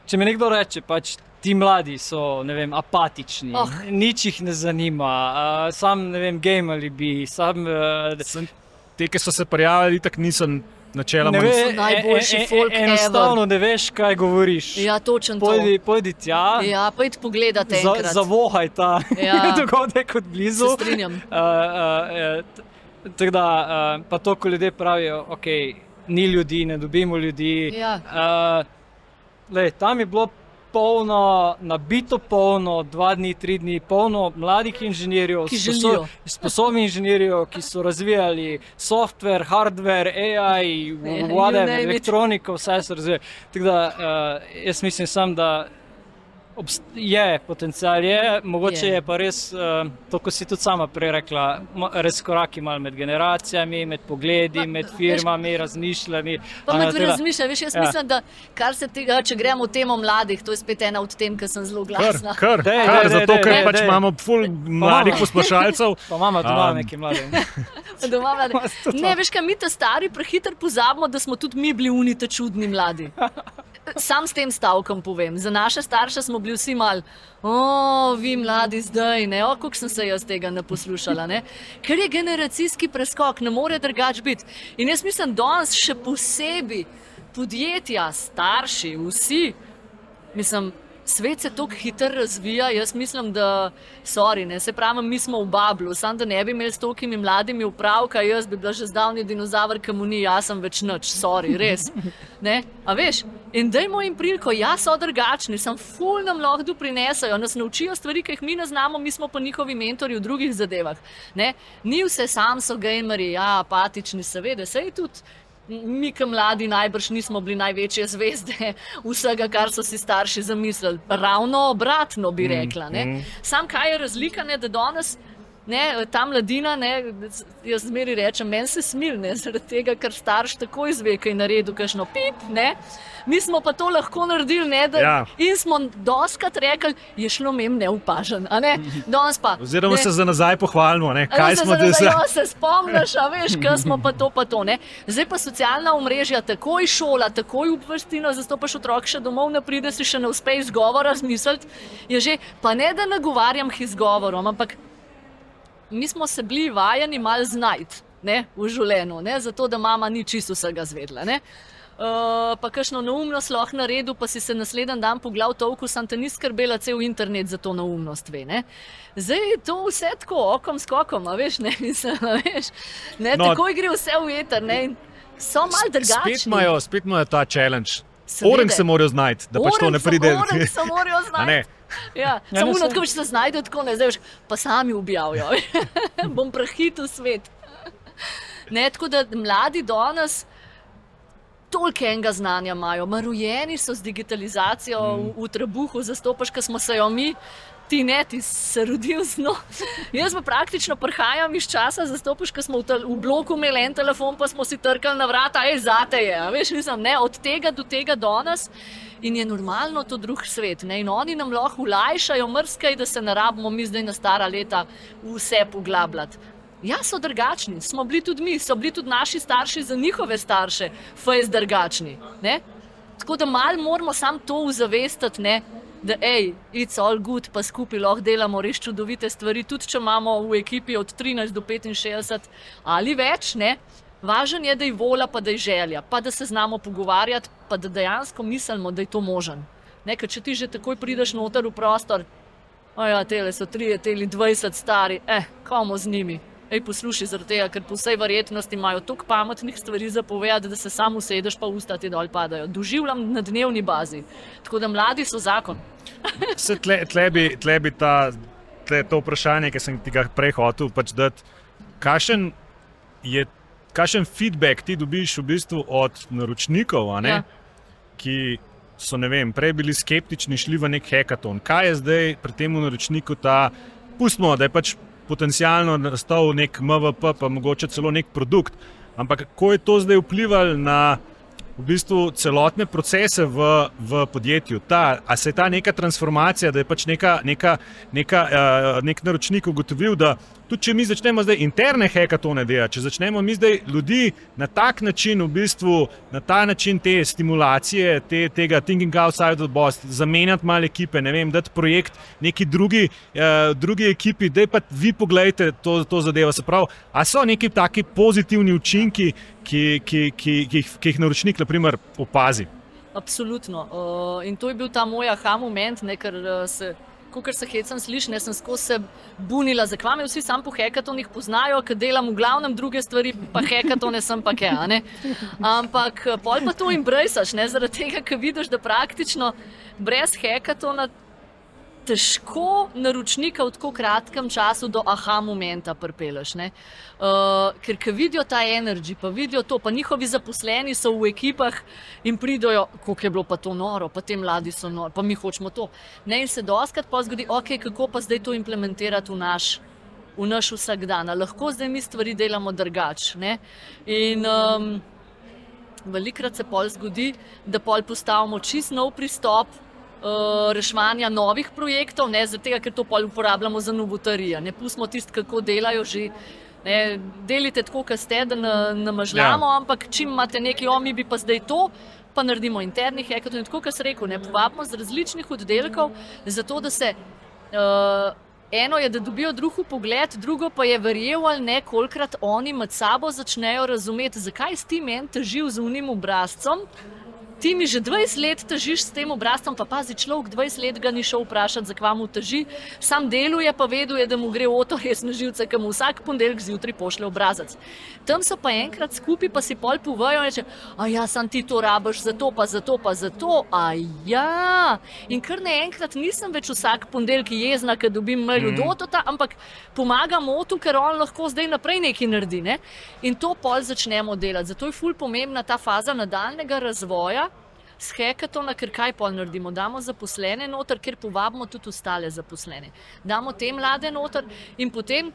Če mi nekdo reče, pač, ti mladi so ne vem, apatični, Oh. nič jih ne zanima, uh, sam ne vem, gamali bi, sam. Uh, Sem- Te, ki so se prijavili, tako nisem načeloma. Ne nisem- ve, so najboljši e- e- folk Enostavno ne veš, kaj govoriš. Ja, točno to. Pojdi, pojdi tja, Ja, id pogledat za, enkrat. zavohaj ta Ja. [laughs] dogodek od blizu. Se strinjam. Uh, uh, uh, da, uh, pa to, ko ljudje pravijo, ok, ni ljudi, ne dobimo ljudi. Ja. Uh, lej, tam je bilo polno, nabito polno, dva dni, tri dni, polno mladih inženirjev, Ki sposo- želijo. sposobnih inženirjev, ki so razvijali software, hardware, AI, you whatever, name it. elektroniko, vse so razvijali. Tako da uh, jaz mislim sam, da je potencial, je, mogoče Je. je, pa res, uh, to, ko si tudi sama prej rekla, res koraki malo med generacijami, med pogledi, Ma, med veš- firmami, razmišljanji. Pa a me ne, tudi tako da- razmišlja, veš, jaz Ja. mislim, da kar se tega, če gremo v temo mladih, to je spet ena od tem, ki sem zelo Kar, glasna. kar, Dej, kar dej, zato, dej, ker dej, pač dej. imamo ful mladih imamo. poslušalcev. [laughs] Pa mama doma Um, neki mladi. [laughs] Doma mlade. [laughs] Tudi Ne, veš, kaj mi ta stari prehiter pozabimo, da smo tudi mi bili unite čudni mladi. Sam s tem stavkom povem. Za naše starše smo bili vsi mal, o, vi mladi zdaj, ne, o, koliko sem se jaz tega ne poslušala. Ne? Ker je generacijski preskok, ne more drugače biti. In jaz mislim, danes še posebej podjetja, starši, vsi, mislim, svet se tako hitro razvija. Jaz mislim, da sorry, ne, se pravi, mi smo v Bablu, samo da ne bi imeli s tokimi mladimi upravka, jaz bi bila že zdavni dinozaver, ki mu ni, jaz sem več nič, sorry, res. Ne? A veš? In dajmo jim priliko, ja, so drugačni, sem ful nam lahko doprinesajo, nas naučijo stvari, ki jih mi ne znamo, mi smo pa njihovi mentori v drugih zadevah. Ne? Ni vse sam so gameri, ja, apatični, seveda, sej tudi. Mi, ki mladi, najbrž nismo bili največje zvezde [laughs] vsega, kar so si starši zamislili. Ravno obratno bi rekla. Ne? Sam kaj je razlika, ne, da danes Ne, ta mladina, ne, jaz zmeri rečem, meni se smil, ne, zaradi tega, ker starš takoj izve, kaj je naredil, kakšno pip. Ne. Mi smo pa to lahko naredili, ne, da, Ja. in smo doskrat rekli, je šlo mem neupažen. Ne. Danes Pa, Oziroma ne, se za nazaj pohvalimo, ne? Kaj veste, smo zdaj, zdaj. da se spomniš, a veš, kaj smo pa to, pa to. Ne? Zdaj pa socialna omrežja, takoj šola, takoj obvestino, zastopaš otrok še domov, ne pride si še ne uspe izgovora razmisliti. Je že, pa ne da nagovarjam izgovorom, ampak mi smo se bili vajeni malo znajti ne, v življenju, ne, zato da mama ni čisto vsega zvedla. Ne. Uh, pa kakšno neumnost lahko naredil, pa si se naslednji dan poglav toliko, sem te ni skrbela cel internet za to neumnost. Ve, ne. Zdaj je to vse tako, okom skokom, veš, ne, [laughs] mislim, veš, ne, No. takoj gre vse v veter, ne, so malo drugačni. Spet imajo, spet imajo ta challenge. Seveda. Orang se morajo znajti, da pač to ne pride. orang se morajo [laughs] znajti. [laughs] Ja, Ja, samo uno, tako se znajdejo, tako ne zdaj, pa sami ubijajo. [laughs] Bom prehitel svet. Ne, tako da mladi danes toliko enega znanja imajo, marujeni so z digitalizacijo mm. v, v trebuhu, zastopaš, ker smo se jo mi. Ti ne, ti se rodil z no. [laughs] Jaz pa praktično prihajam iz časa, zastopiš, ko smo v, tel, v bloku imeli en telefon, pa smo si trkali na vrata, aj zate je. Veš, nisem, ne, od tega do tega danes in je normalno to drug svet. Ne, in oni nam lahko ulajšajo mrskaj, da se ne rabimo mi zdaj na stara leta vse poglabljati. Ja, so drugačni, smo bili tudi mi, so bili tudi naši starši za njihove starše, fejs drugačni. Ne? Tako da malo moramo sam to uzavestiti, ne? da je it's all good, pa skupaj lahko delamo res čudovite stvari, tudi če imamo v ekipi od 13 do 65 ali več. Ne? Važen je, da je volja, pa da je želja, pa da se znamo pogovarjati, pa da dejansko mislimo, da je to možen. Ne, ker če ti že takoj prideš noter v prostor, ja, tele so 3, tele 20 stari, eh, komu z njimi. Ej, poslušaj, zaradi tega, ker po vsej verjetnosti imajo toliko pametnih stvari za povedati, da se samo usedeš, pa usta ti dol padajo. Doživljam na dnevni bazi. Tako da mladi so zakon. [laughs] Se tle, tle bi, tle bi ta, tle, to vprašanje, ki sem ti ga prej hotel pač dati. Kakšen je, kakšen feedback ti dobiš v bistvu od naročnikov, ne, Ja. ki so ne vem, prej bili skeptični, šli v nek hackathon. Kaj je zdaj pri tem naročniku ta, pustimo, da je pač potencialno nastal nek MVP, pa mogoče celo nek produkt. Ampak kako je to zdaj vplivalo na v bistvu celotne procese v, v podjetju. Ta, a se je ta neka transformacija, da je pač neka, neka, neka, uh, nek naročnik ugotovil, da tudi če mi začnemo zdaj interne hekatone delati, če začnemo mi zdaj ljudi na tak način, v bistvu na ta način te stimulacije, te, tega thinking outside the box, zamenjati malo ekipe, ne vem, dati projekt neki drugi, uh, drugi ekipi, da pa vi pogledajte to, to zadevo. Se pravi, a so neki taki pozitivni učinki, ki, ki, ki, ki, jih- ki jih naročnik naprimer, opazi. Absolutno. In to je bil ta moj aha moment, ne, ker uh, se. Ker se hecam slišati, ne sem skozi se bunila, zakaj me vsi sam po hekatonih poznajo, ker delam v glavnem druge stvari, pa hekatone sem pa a ne. Ampak eh, pol pa to embracaš, ne zaradi tega, ker vidiš, da praktično brez hekatona težko naročnika v tako kratkem času do aha momenta pripeleš. Uh, ker ko vidijo ta energy, pa vidijo to, pa njihovi zaposleni so v ekipah in pridojo, kako je bilo pa to noro, pa ti mladi so nori, pa mi hočemo to. Ne, in se doskrat pa zgodi, ok, kako pa zdaj to implementirati v naš. V naš vsakdan, lahko zdaj mi stvari delamo drugače. In um, velikrat se pol zgodi, da pol postavimo čist nov pristop reševanja novih projektov, ne tega, ker to pol uporabljamo za novotarije. Ne pustimo tisto, kako delajo že. Ne, delite tako, kot ste, da na- namažljamo, ja. ampak čim imate neki omi, bi pa zdaj to, pa naredimo internih hekatonov. Tako, kot sem rekel, ne povabimo z različnih oddelkov, zato da se. Uh, Eno je, da dobijo drugi pogled, drugo pa je verjel ali ne, kolikrat oni med sabo začnejo razumeti, zakaj si ti meni težil z unim obrazcem. Ti mi že 20 let težiš s tem obrazcem, pa pazi, človek 20 let ga ni šel vprašati, zakaj mu teži, sam deluje, pa veduje, da mu gre oto res [laughs] na živce, ki mu vsak ponedeljek zjutraj pošlje obrazec. Tam so pa enkrat skupaj, pa si pol povajo in reče, a ja, sam ti to rabiš, zato pa zato pa zato, a ja. In kar naenkrat nisem več vsak ponedeljek jezna, ker dobim mail od otota, ampak pomagam otu, ker on lahko zdaj naprej nekaj naredi. Ne? In to pol začnemo delati. Zato je ful pomembna ta faza nadaljnega razvoja. S hekatona, ker kaj pol naredimo? Damo zaposlene noter, ker povabimo tudi ostale zaposlene. Damo te mlade noter in potem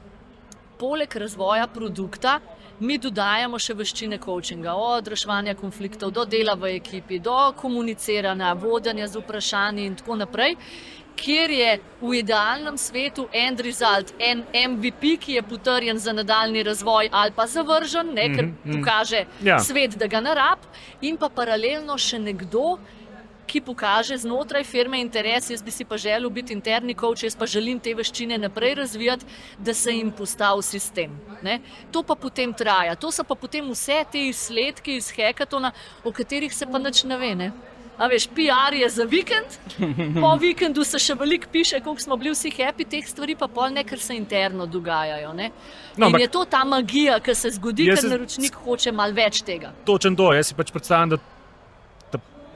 poleg razvoja produkta mi dodajamo še veščine coachinga, od reševanja konfliktov do dela v ekipi, do komuniciranja, vodenja z vprašanji in tako naprej. Kjer je v idealnem svetu en rezultat, en MVP, ki je potrjen za nadaljni razvoj, ali pa zavržen, ne, ker Mhm, mhm. pokaže Ja. svet, da ga ne rab, in pa paralelno še nekdo, ki pokaže znotraj firme interes. Jaz bi si pa želel biti interni coach, jaz pa želim te veščine naprej razvijati, da se jim postavi sistem. Ne? To pa potem traja, to so pa potem vse te izsledki iz hekatona, o katerih se pa nič ne ve. Ne? A veš, PR je za vikend, po vikendu se še veliko piše, koliko smo bili vsi happy, teh stvari pa pol ne, ker se interno dogajajo. Ne? No, In ampak- je to ta magija, ki se zgodi, ker se- naročnik hoče malo več tega. Točen to, jaz si pač predstavljam, da,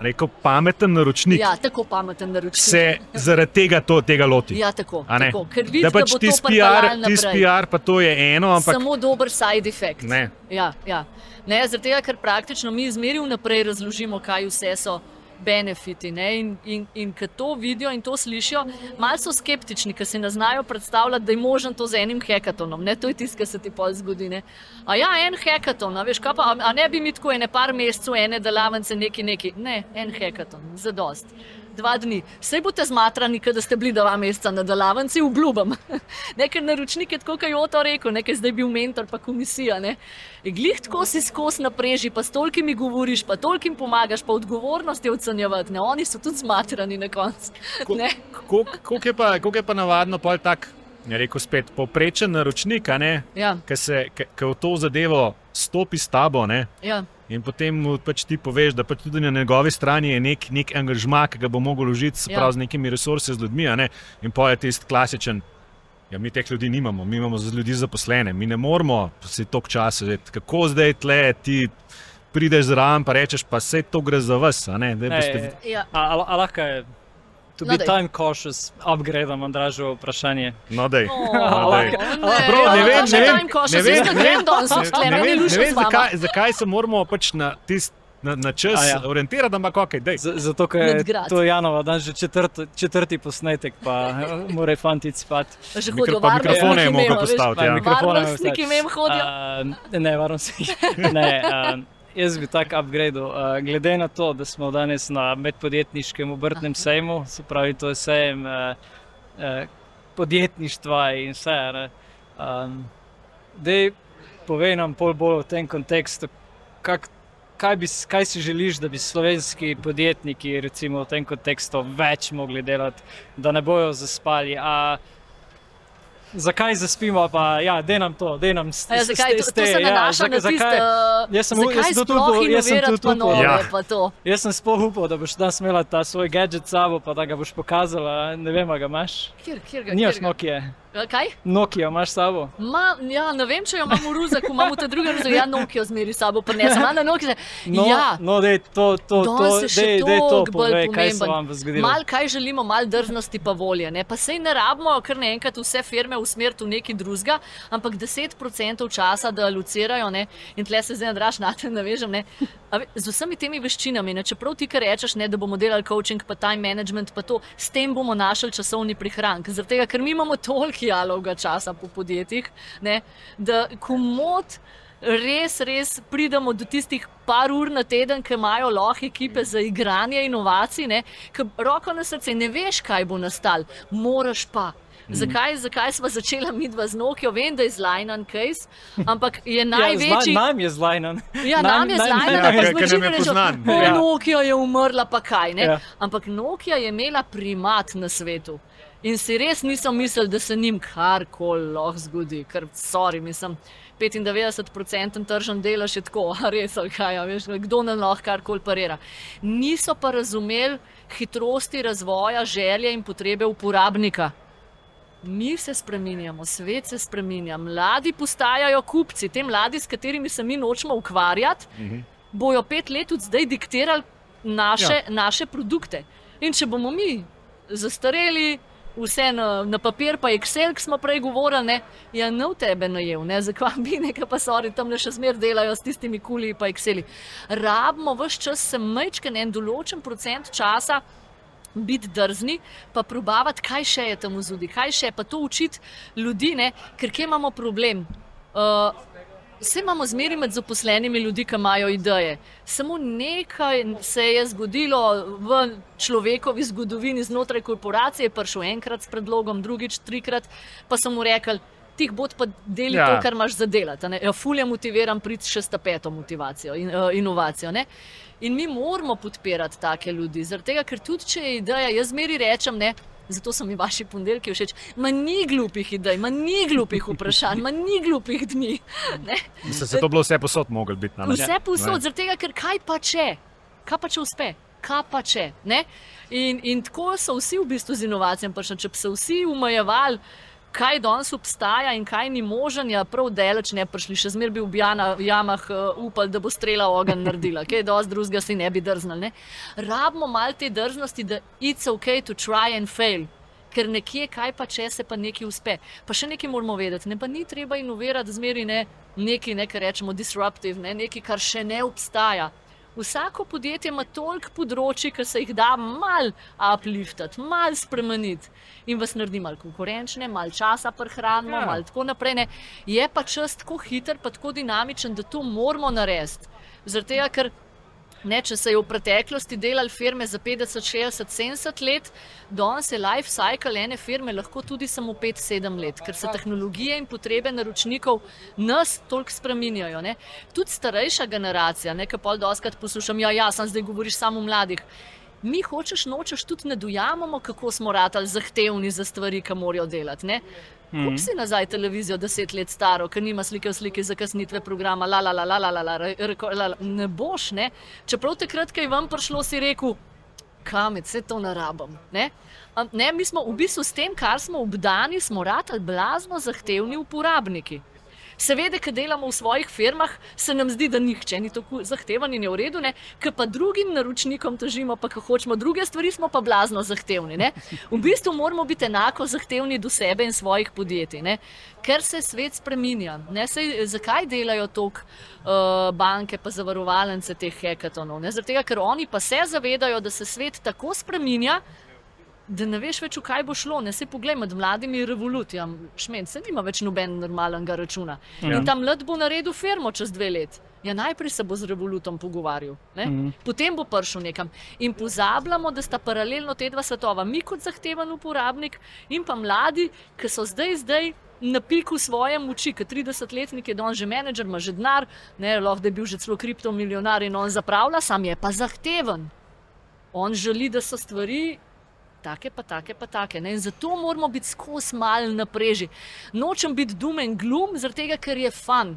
rekel, pameten naročnik Ja, tako pameten naročnik. se zaradi tega, to, tega loti. Ja, tako. Tako. Ker vidiš, da pač da to PR, PR, tis PR, pa to je eno, ampak Samo dober side effect. Ne. Ja, ja. ne zaradi tega, ker praktično mi zmeri vnaprej razložimo, kaj vse so. Benefiti ne? in, in, in ko to vidijo in to slišijo, malo so skeptični, ker si ne znajo predstavljati, da je možen to z enim hekatonom. Ne? To je tisto, kar se ti pol zgodi. Ne? A ja, en hekaton, a, veš, kaj pa, a, a ne bi mi tako ene par mesecev, ene delavnice, neki neki. Ne, en hekaton, za dost. Dva dni. Sej boste zmatrani, da ste bili dva meseca na delavnici, obljubim. [laughs] Nekaj naročnik je tako, kot je to rekel, nekaj zdaj bil mentor, pa komisija. Ne? Glih tako si skozi napreži, pa s tolkimi govoriš, pa tolkim pomagaš, pa odgovornost je ocenjevati. Ne? Oni so tudi zmatrani na koncu. Ko- Ne? koliko je, pa- je pa navadno pol tak, je rekel spet, povprečen naročnik, Ja, ki v to zadevo stopi s tabo. Ne? ja. In potem mu pač ti poveš, da pač tudi na njegovi strani je nek, nek angažma, ki ga bo mogel vložiti Ja. z nekimi resursi, z ljudmi. a ne. In pa je tisti klasičen. Ja, mi teh ljudi nimamo, mi imamo ljudi zaposlene, mi ne moramo si toliko časa vedeti, kako zdaj tle ti prideš zraven, pa rečeš, pa vse to gre za vas. a Ne, Daj, Ne, boste, ja. A, a, a lahko je, to No, be daj. time cautious, upgrade Andražo vprašanje. no, dej. Oh, daj. ne, Prav, ne ja, vem, ne vem, time cautious, ne vem, ne grem vem, danes ne, ne vem, ne vem zakaj, zakaj se moramo pač na, tist, na, na čas A ja. orientirati, ampak ok, dej. Z, zato, ker je to Janova, dan že četrti, četrti posnetek, pa [laughs] eh, mora fantic spati. Že Mikro- hodijo pa mikrofone je varnostniki veš. postaviti. Pa Ja. mikrofone Varnostniki mem hodijo. Uh, ne, se. [laughs] ne, uh, jaz bi tak upgrade. Uh, glede na to, da smo danes na medpodjetniškem obrtnem sejmu, se pravi, to je sejem uh, uh, podjetništva in vse. ne, Um, Dej, povej nam pol bolj v tem kontekstu, kak, kaj, bi, kaj si želiš, da bi slovenski podjetniki recimo, v tem kontekstu več mogli delati, da ne bojo zaspali. A, Zakaj zaspimo, pa ja, da nam to, da nam s- A Ja, zakaj, to, s- to se ja, nanaša zak- na uh, Jaz sem zakaj jaz sem tudi sploh upal- jaz sem tudi pa upal. Ja. pa to. Jaz sem sploh upal, da boš danes imela ta svoj gadget s sabo, pa da ga boš pokazala. Ne vem, ga imaš. Kjer, kjer ga, Nimaš kjer ga? Nokia. Kaj? Nokia imaš sabo. Ma, ja, ne vem, če jo imam v ruzaku, imam v te druge ruzaku, ja, Nokia zmeri sabo, prinesem, a na Nokia. No, ja, no dej, to, to, to, še dej, dej to povej, kaj se vam bo zgodilo. Mal kaj želimo, mal drznosti pa volje. Ne? Pa sej ne rabimo kar naenkrat vse firme usmeriti v neki drugega, ampak 10% časa, da alucirajo ne? in tle se zdaj nadraž na te navežem. Ne? Z vsemi temi veščinami, ne? čeprav ti kar rečeš, ne, da bomo delali coaching, pa time management, pa to, s tem bomo našli časovni prihranek. Zaradi tega, ker mi imamo toliko jalovega časa po podjetjih, ne? da komod res, res pridemo do tistih par ur na teden, ki imajo lahko ekipe za igranje inovacij? Ker roko na srce ne veš, kaj bo nastal, moraš pa. Zakaj, zakaj smo začeli mi dva z Nokijo? Vem, da je zlajnan case, ampak je [laughs] Ja, največji. zna, nam je zlajnan. Ja, nam je zlajnan, Ja, da nam je značilno rečemo, poznan. "O, Ja. Nokia je umrla, pa kaj. Ne? Ja. Ampak Nokia je imela primat na svetu. In si res nisem mislil, da se njim karkoli lahko zgodi, ker sorry, mislim. 95% tržen delež je tako, [laughs] res, ali kaj, a veš, kdo nam lahko karkoli parira. Niso pa razumeli hitrosti razvoja, želje in potrebe uporabnika. Mi se spremenjamo, svet se spremenja, mladi postajajo kupci, te mladi, s katerimi se mi nočemo ukvarjati, bojo pet let od zdaj diktirali naše, ja. naše produkte. In če bomo mi zastareli, vse na, na papir, pa Excel, ki smo prej govorili, ne, ja, ne v tebe najel, ne, zakaj bi [laughs] nekaj pa sori tam le še zmer delajo s tistimi kuli pa Exceli. Rabimo vse čas se mečken en določen procent časa biti drzni, pa probavati, kaj še je tam v zudi, kaj še, pa to učiti ljudi, ne? ker kje imamo problem. Uh, Vse imamo zmeri med zaposlenimi ljudmi, ki imajo ideje. Samo nekaj se je zgodilo v človekovi zgodovini znotraj korporacije, prišel enkrat s predlogom, drugič, trikrat, pa sem mu rekel, ti bod pa deli ja. To, kar imaš za delati. Ja, fulje motiviram priti še s peto motivacijo in uh, inovacijo. Ne? In mi moramo podpirati take ljudi, zaradi tega, ker tudi če je ideja, jaz zmeri rečem, ne. Zato so mi vaši ponedeljki všeč. Ma ni glupih idej, ma ni glupih vprašanj, ma ni glupih dni. [laughs] Ne? Se, se to bilo vse posod moglo biti. namreč. Vse posod, Ne. zaradi tega, ker kaj pa če, kaj pa če uspe, kaj pa če. ne? In, in tako so vsi v bistvu z inovacijami prišli. Če bi se vsi umajevali, kaj danes obstaja in kaj ni možen, ja, prav daleč ne prišli, še zmeraj bi v jamah uh, upali, da bo strela ogen naredila, kaj dosti drugega si ne bi drznili. Ne? Rabimo malo te drznosti, da it's ok to try and fail. Ker nekje, kaj pa če se pa nekaj uspe. Pa še nekaj moramo vedeti, ne pa ni treba inovirati zmeri ne, nekaj, ne, kar rečemo disruptive, ne, nekaj, kar še ne obstaja. Vsako podjetje ima toliko področji, ki se jih da mal upliftati, mal spremeniti in vas naredi mal konkurenčne, mal časa prehranimo, Ja. ja. mal tako naprej. Ne. Je pa čas tako hiter, pa tako dinamičen, da to moramo narediti. Tega, ker Ne, če se je v preteklosti delali firme za 50, 60, 70 let, danes je life cycle ene firme lahko tudi samo 5-7 let, ker se tehnologije in potrebe naročnikov nas toliko spreminjajo. Ne. Tudi starejša generacija, nekaj pol doskrat poslušam, ja, ja, sem zdaj govoriš samo o mladih. Mi hočeš, nočeš, tudi ne dojamemo, kako smo ratali zahtevni za stvari, ki morajo delati. Ne? Kup si nazaj televizijo, deset let staro, ki nima slike v sliki za kasnitve programa, la la la la la la la, reko, la, la. ne boš, ne. Čeprav takrat, ko je vam prišlo, si rekel, kam je vse to narabam. Ne? Ne, mi smo v bistvu s tem, kar smo obdani, smo ratali blazno zahtevni uporabniki. Seveda, ki delamo v svojih firmah, se nam zdi, da nihče ni tako zahteven in je v redu, ker pa drugim naročnikom težimo, pa ko hočemo druge stvari, smo pa blazno zahtevni. Ne? V bistvu moramo biti enako zahtevni do sebe in svojih podjetij, ne? ker se svet spreminja. Sej, zakaj delajo toliko uh, banke, pa zavarovalnice teh hekatonov? Ne? Tega, ker oni pa se zavedajo, da se svet tako spreminja da ne veš več, v kaj bo šlo. Ne se poglej med mladimi revolucijami, šment, se nima več noben normalnega računa. Ja. In ta mlad bo naredil firmo čez dve leti. Ja, najprej se bo z revolutom pogovarjal, ne? Mhm. potem bo prišel nekam. In pozabljamo, da sta paralelno te dva svetova, mi kot zahteven uporabnik in pa mladi, ki so zdaj, zdaj na piku svoje moči, ker 30-letnik je danes že menedžer, ima že denar, lahko da je bil že celo kriptomilijonar in on zapravlja, sam je pa zahteven. On želi, da so stvari take, pa take, pa take. Ne? In zato moramo biti skozi mal napreži. Nočem biti dum in glum, zaradi tega, ker je fan.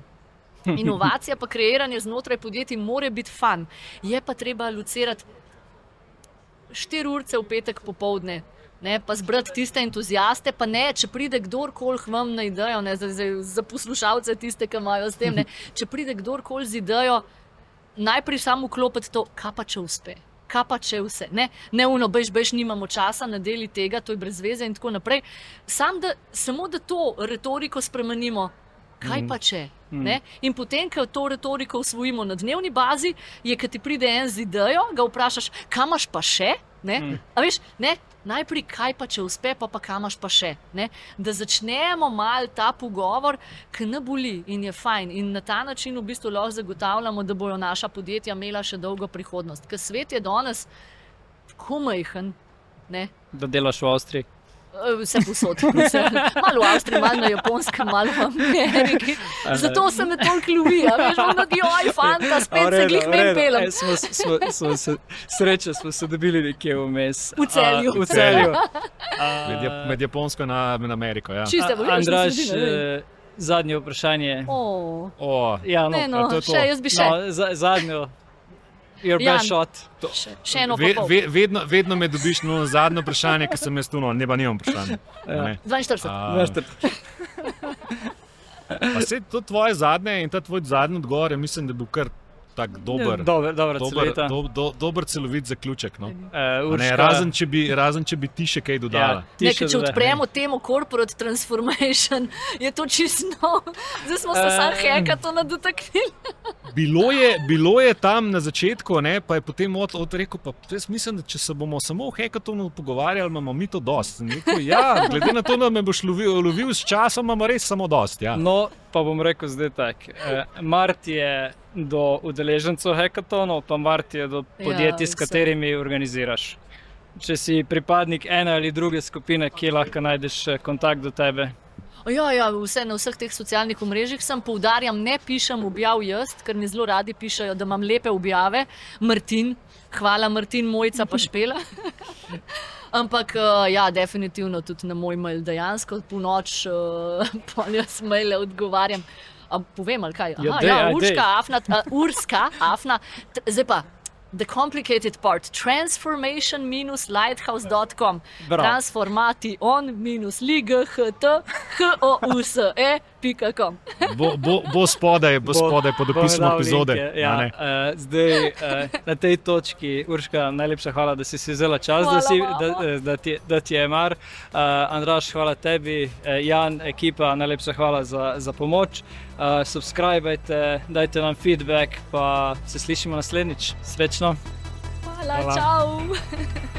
[laughs] Inovacija, pa kreiranje znotraj podjetij, mora biti fan. Je pa treba lucirati 4 urce v petek popovdne. Ne, pa zbrati tiste entuzijaste, pa ne, če pride kdorkoli k vam na idejo, ne, za, za, za poslušalce, tiste, ki imajo s tem, ne, [laughs] če pride kdorkoli z idejo, najprej samo klopiti to, kaj pa če uspe. Kaj pa če vse, ne, ne uno, bež, bež, nimamo časa na deli tega, to je brez veze in tako naprej. Sam da, samo da to retoriko spremenimo, kaj pa če. Ne? In potem, ko to retoriko usvojimo na dnevni bazi, je, ko ti pride en z idejo, ga vprašaš, kam imaš pa še? Ne? A veš, ne? Najprej, kaj pa če uspe, pa, pa kam imaš pa še. Ne? Da začnemo mal ta pogovor, ki ne boli in je fajn. In na ta način v bistvu lahko zagotavljamo, da bodo naša podjetja imela še dolgo prihodnost. Ker svet je danes tako majhen. Ne? Da delaš v Avstriji. Eh, Vse posod, malo v Avstriji, malo na Japonskem, malo v Ameriki. Zato se me toliko ljubi, a veš, ono, joj, fanta, spet se glih men pelem. E, smo, smo, smo se, sreče smo se dobili nekje vmes. V Celju. A, v celju. [laughs] Med, Jap- med Japonsko in Ameriko. Ja. Čiste A, volilne Andraž, ne. eh, zadnje vprašanje. O, O, Ja, no, ne, no, to to. še jaz bi še. no, za, zadnjo. Your Jan. shot. Še, eno ve, ve, vedno, vedno me dobiš na zadnje vprašanje, ki sem jaz tu, no, ne pa nimam vprašanja. Ja. Ne. 42. A, Veste, Pa se to tvoje zadnje in ta tvoj zadnji odgovor, mislim, da je bil kar tak dober, Dober, dobra, dober, do, do, dober celovit zaključek. No. Uh, A Ne, Urška, razen, če bi, razen če bi ti še kaj dodala. ti Ne, še ker če odpremo temo corporate transformation, [laughs] je to čisto. Zdaj smo se Eh, sam hekatona dotaknili. [laughs] Bilo je, bilo je tam na začetku, ne, pa je potem od, od rekel, pa jaz mislim, da če se bomo samo o hekatonu pogovarjali, imamo mi to dost. Rekel, ja, glede na to, da me boš lovil, lovil s časom, imamo res samo dost. Ja. No, pa bom rekel zdaj tako. Eh, Mart je do udeležencev hekatonov, pa Mart je do podjetij, Ja, s katerimi organiziraš. Če si pripadnik ene ali druge skupine, kje lahko najdeš eh, kontakt do tebe. Ja, ja, vse na vseh teh socialnih omrežjih sem poudarjam, ne pišem objav jaz, ker mi zelo radi pišajo, da imam lepe objave. Martin, hvala Martin, mojica pa špela. [laughs] Ampak eh, ja, definitivno tudi na moj mail, dejansko po noč, [laughs] pa jaz maile odgovarjam. A povem, ali kaj? Ja, Aha, dej, ja, dej. urška, afna, uh, [laughs] urska, afna. Zdaj pa. The complicated part, transformation-lighthouse.com, Bravo. transformati on minus light, h-o-u-s-e.com. Bo, bo, bo spodaj, bo spodaj pod opisom epizode. linke, a Ja, ne? uh, zdaj, uh, na tej točki, Urška, najlepša hvala, da si si vzela čas, da, Hvala si, vama. da, eh, da, ti, da ti je mar. Uh, Andraš, hvala tebi, uh, Jan, ekipa, najlepša hvala za, za pomoč. Uh, subskrbajte, dajte nam feedback, pa se slišimo naslednjič. Srečno! Hvala, Hvala. čau! [laughs]